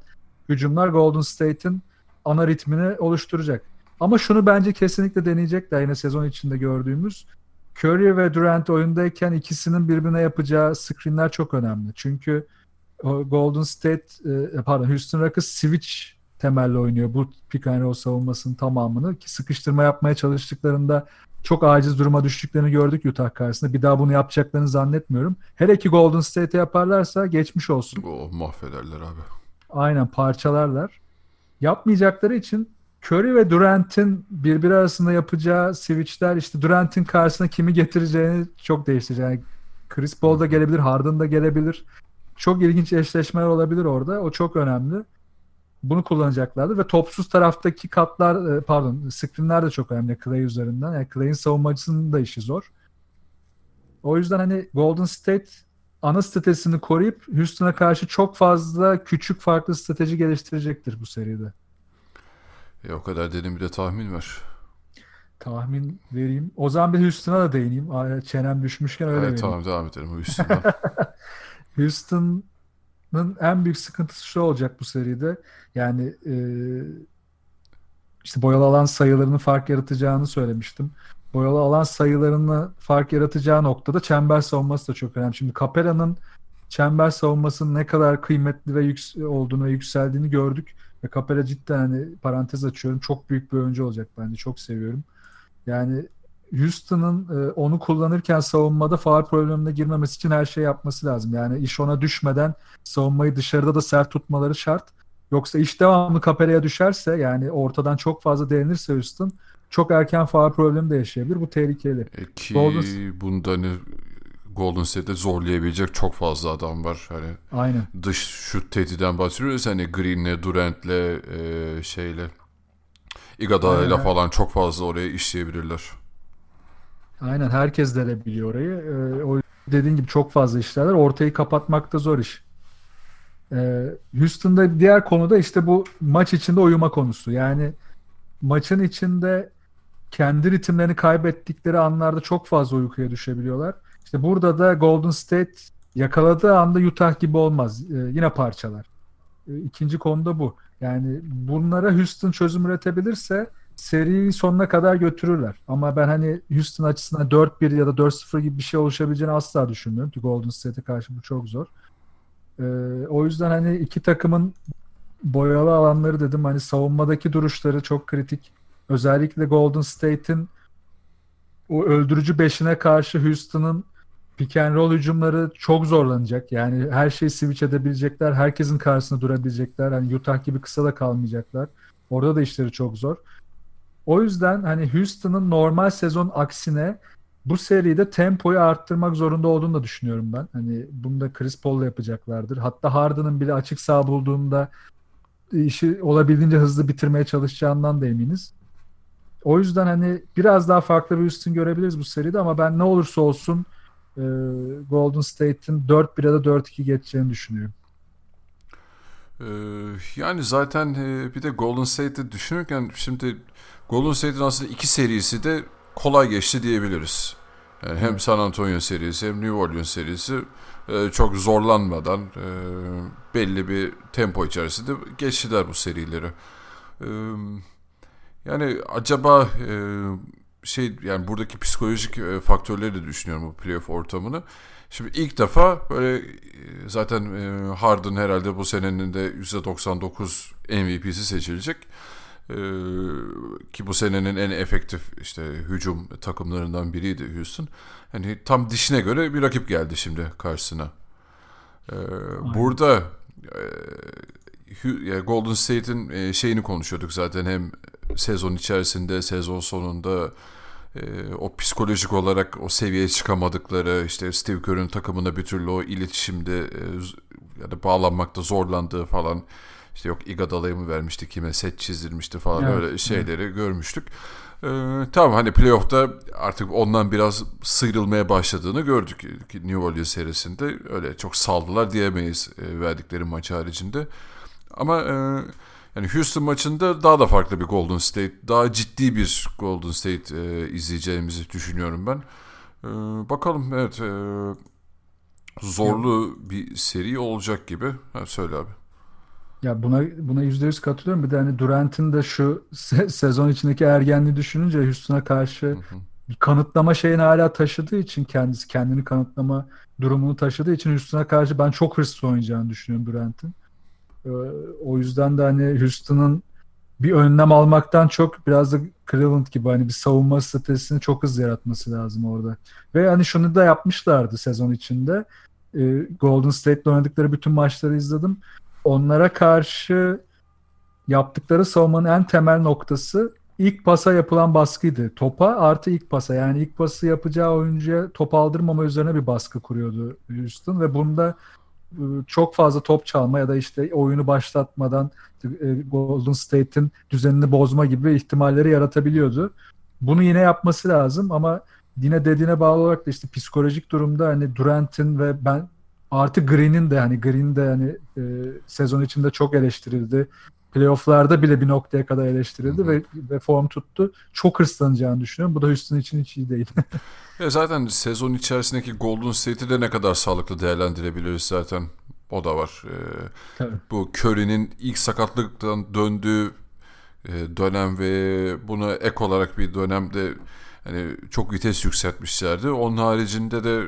hücumlar Golden State'in ana ritmini oluşturacak. Ama şunu bence kesinlikle deneyecekler yine sezon içinde gördüğümüz. Curry ve Durant oyundayken ikisinin birbirine yapacağı screenler çok önemli. Çünkü Golden State e, pardon Houston Rockets switch temelli oynuyor bu pick and roll savunmasının tamamını ki sıkıştırma yapmaya çalıştıklarında çok aciz duruma düştüklerini gördük Utah karşısında. Bir daha bunu yapacaklarını zannetmiyorum. Her iki Golden State'e yaparlarsa geçmiş olsun.
Oh, mahvederler abi.
Aynen parçalarlar. Yapmayacakları için Curry ve Durant'in birbiri arasında yapacağı switchler işte Durant'in karşısına kimi getireceğini çok değiştirecek. Yani Chris Paul da gelebilir, Harden da gelebilir. Çok ilginç eşleşmeler olabilir orada. O çok önemli. Bunu kullanacaklardır ve topsuz taraftaki katlar e, pardon screenler de çok önemli Clay üzerinden. Yani Clay'in savunmacısının da işi zor. O yüzden hani Golden State ana stratejisini koruyup Houston'a karşı çok fazla küçük farklı strateji geliştirecektir bu seride.
E, o kadar dedim bir de tahmin ver.
Tahmin vereyim. O zaman bir Houston'a da değineyim. Çenem düşmüşken öyle
evet,
vereyim.
Tamam devam edelim Houston'dan.
Houston'ın en büyük sıkıntısı şu olacak bu seride. Yani e, işte boyalı alan sayılarının fark yaratacağını söylemiştim. Boyalı alan sayılarını fark yaratacağı noktada çember savunması da çok önemli. Şimdi Capela'nın çember savunmasının ne kadar kıymetli ve yüks- olduğunu ve yükseldiğini gördük. Ve Capela cidden hani parantez açıyorum. Çok büyük bir oyuncu olacak bence. Çok seviyorum. Yani Houston'ın e, onu kullanırken savunmada faal problemine girmemesi için her şey yapması lazım. Yani iş ona düşmeden savunmayı dışarıda da sert tutmaları şart. Yoksa iş devamlı Capela'ya düşerse yani ortadan çok fazla değinirse Houston çok erken faal problemi de yaşayabilir. Bu tehlikeli.
E ki
Golden-
bunda hani Golden State'de zorlayabilecek çok fazla adam var. Hani
Aynen.
dış şut tehdiden bahsediyoruz. Hani Green'le, Durant'le, e, şeyle Iguodala'yla
Aynen.
falan çok fazla oraya işleyebilirler.
Aynen herkes delebiliyor orayı. Ee, o dediğin gibi çok fazla işlerler. Ortayı kapatmak da zor iş. Ee, Houston'da diğer konu da işte bu maç içinde uyuma konusu. Yani maçın içinde kendi ritimlerini kaybettikleri anlarda çok fazla uykuya düşebiliyorlar. İşte burada da Golden State yakaladığı anda Utah gibi olmaz. Ee, yine parçalar. Ee, ikinci konu da bu. Yani bunlara Houston çözüm üretebilirse seriyi sonuna kadar götürürler. Ama ben hani Houston açısından 4-1 ya da 4-0 gibi bir şey oluşabileceğini asla düşünmüyorum. Çünkü Golden State'e karşı bu çok zor. Ee, o yüzden hani iki takımın boyalı alanları dedim hani savunmadaki duruşları çok kritik. Özellikle Golden State'in o öldürücü beşine karşı Houston'ın pick and roll hücumları çok zorlanacak. Yani her şeyi switch edebilecekler. Herkesin karşısında durabilecekler. Hani Utah gibi kısa da kalmayacaklar. Orada da işleri çok zor. O yüzden hani Houston'ın normal sezon aksine bu seride tempoyu arttırmak zorunda olduğunu da düşünüyorum ben. Hani bunu da Chris Paul'la yapacaklardır. Hatta Harden'ın bile açık sağ bulduğunda işi olabildiğince hızlı bitirmeye çalışacağından da eminiz. O yüzden hani biraz daha farklı bir Houston görebiliriz bu seride ama ben ne olursa olsun Golden State'in 4-1 ya da 4-2 geçeceğini düşünüyorum.
Ee, yani zaten e, bir de Golden State'i düşünürken şimdi Golden State'in aslında iki serisi de kolay geçti diyebiliriz. Yani hem San Antonio serisi hem New Orleans serisi e, çok zorlanmadan e, belli bir tempo içerisinde geçtiler bu serileri. E, yani acaba şey yani buradaki psikolojik faktörleri de düşünüyorum bu playoff ortamını. Şimdi ilk defa böyle e, zaten e, Harden herhalde bu senenin de %99 MVP'si seçilecek. E, ki bu senenin en efektif işte hücum takımlarından biriydi Houston. Yani tam dişine göre bir rakip geldi şimdi karşısına. Burada Golden State'in şeyini konuşuyorduk zaten hem sezon içerisinde, sezon sonunda e, o psikolojik olarak o seviyeye çıkamadıkları işte Steve Kerr'ün takımına bir türlü o iletişimde e, ya da bağlanmakta zorlandığı falan işte yok Iguodala'yı mı vermişti kime set çizdirmişti falan
Evet,
öyle şeyleri görmüştük. E, tamam hani playoff'ta artık ondan biraz sıyrılmaya başladığını gördük ki New Orleans serisinde öyle çok saldılar diyemeyiz e, verdikleri maç haricinde. Ama e, yani Houston maçında daha da farklı bir Golden State, daha ciddi bir Golden State e, izleyeceğimizi düşünüyorum ben. E, bakalım evet e, zorlu bir seri olacak gibi. Ha, söyle abi.
Ya buna buna yüzde yüz katılıyorum. Bir de hani Durant'in de şu se- sezon içindeki ergenliği düşününce Houston'a karşı bir kanıtlama şeyini hala taşıdığı için kendisi kendini kanıtlama durumunu taşıdığı için Houston'a karşı ben çok hırslı oynayacağını düşünüyorum Durant'in. Ee, o yüzden de hani Houston'ın bir önlem almaktan çok biraz da Cleveland gibi hani bir savunma stratejisini çok hızlı yaratması lazım orada. Ve hani şunu da yapmışlardı sezon içinde. Ee, Golden State'le oynadıkları bütün maçları izledim. Onlara karşı yaptıkları savunmanın en temel noktası ilk pasa yapılan baskıydı. Topa artı ilk pasa. Yani ilk pası yapacağı oyuncuya top aldırmama üzerine bir baskı kuruyordu Houston ve bunda çok fazla top çalma ya da işte oyunu başlatmadan e, Golden State'in düzenini bozma gibi ihtimalleri yaratabiliyordu. Bunu yine yapması lazım ama yine dediğine bağlı olarak da işte psikolojik durumda hani Durant'in ve ben artı Green'in de hani Green de hani e, sezon içinde çok eleştirildi. Playoff'larda bile bir noktaya kadar eleştirildi
Hı hı.
ve, ve form tuttu. Çok hırslanacağını düşünüyorum. Bu da Houston için hiç iyi değil.
Ya zaten sezon içerisindeki Golden State'i de ne kadar sağlıklı değerlendirebiliriz zaten. O da var. Ee,
Tabii.
bu Curry'nin ilk sakatlıktan döndüğü e, dönem ve buna ek olarak bir dönemde hani çok vites yükseltmişlerdi. Onun haricinde de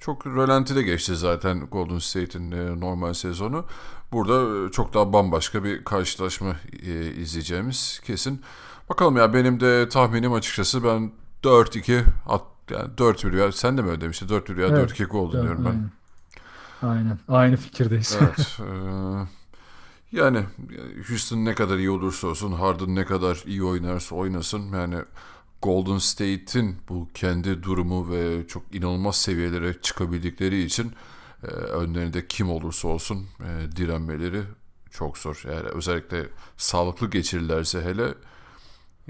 çok rölantide geçti zaten Golden State'in e, normal sezonu. Burada e, çok daha bambaşka bir karşılaşma e, izleyeceğimiz kesin. Bakalım ya benim de tahminim açıkçası ben 4-2 at, yani 4-1 ya sen de mi öyle demiştin? 4-1 ya
Evet.
4-2 gol diyorum ben.
Aynen. Aynen. Aynı fikirdeyiz.
Evet. yani Houston ne kadar iyi olursa olsun, Harden ne kadar iyi oynarsa oynasın yani Golden State'in bu kendi durumu ve çok inanılmaz seviyelere çıkabildikleri için eee önlerinde kim olursa olsun eee, direnmeleri çok zor. Yani özellikle sağlıklı geçirirlerse hele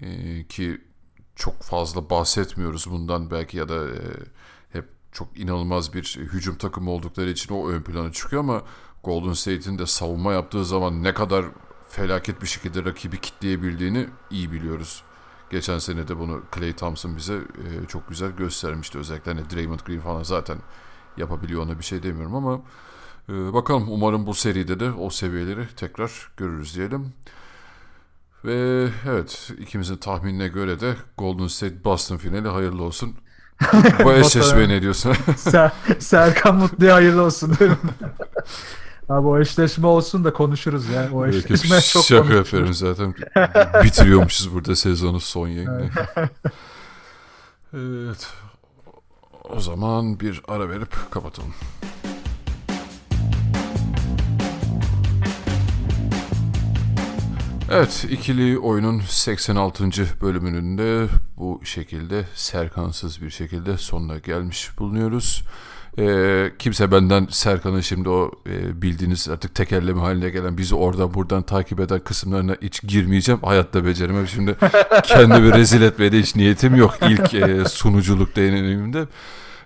eee, ki çok fazla bahsetmiyoruz bundan belki ya da eee, hep çok inanılmaz bir hücum takımı oldukları için o ön plana çıkıyor ama Golden State'in de savunma yaptığı zaman ne kadar felaket bir şekilde rakibi kitleyebildiğini iyi biliyoruz. Geçen sene de bunu Klay Thompson bize e, çok güzel göstermişti. Özellikle hani Draymond Green falan zaten yapabiliyor ona bir şey demiyorum ama e, bakalım umarım bu seride de o seviyeleri tekrar görürüz diyelim. Ve evet ikimizin tahminine göre de Golden State Boston finali hayırlı olsun. Bu eşleşmeye ne diyorsun?
Ser, Serkan Mutlu'ya hayırlı olsun diyorum. Abi o eşleşme olsun da konuşuruz ya. O eşleşme çok
şaka
konuşuruz.
yapıyorum zaten. Bitiriyormuşuz burada sezonu son yayını. evet. O zaman bir ara verip kapatalım. Evet, ikili oyunun 86. bölümünün de bu şekilde Serkansız bir şekilde sonuna gelmiş bulunuyoruz. Ee, kimse benden Serkan'ın şimdi o e, bildiğiniz artık tekerleme haline gelen bizi oradan buradan takip eden kısımlarına hiç girmeyeceğim. Hayatta beceremem. Şimdi kendimi rezil etmeye de hiç niyetim yok ilk e, sunuculuk deneyimimde.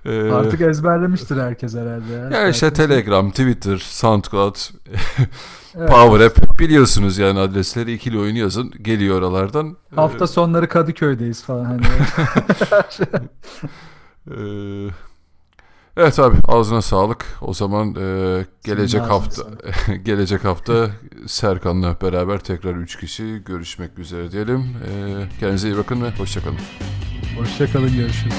Ee,
Artık ezberlemiştir herkes herhalde ya.
ya işte
Serkan.
Telegram, Twitter, Soundcloud,
Evet.
Power App biliyorsunuz yani adresleri ikili oyun yazın geliyor oralardan.
Hafta sonları Kadıköy'deyiz falan hani.
Ee, evet abi ağzına sağlık. O zaman e, gelecek hafta gelecek hafta Serkan'la beraber tekrar 3 kişi görüşmek üzere diyelim. Ee, kendinize iyi bakın ve hoşçakalın.
Hoşçakalın görüşürüz.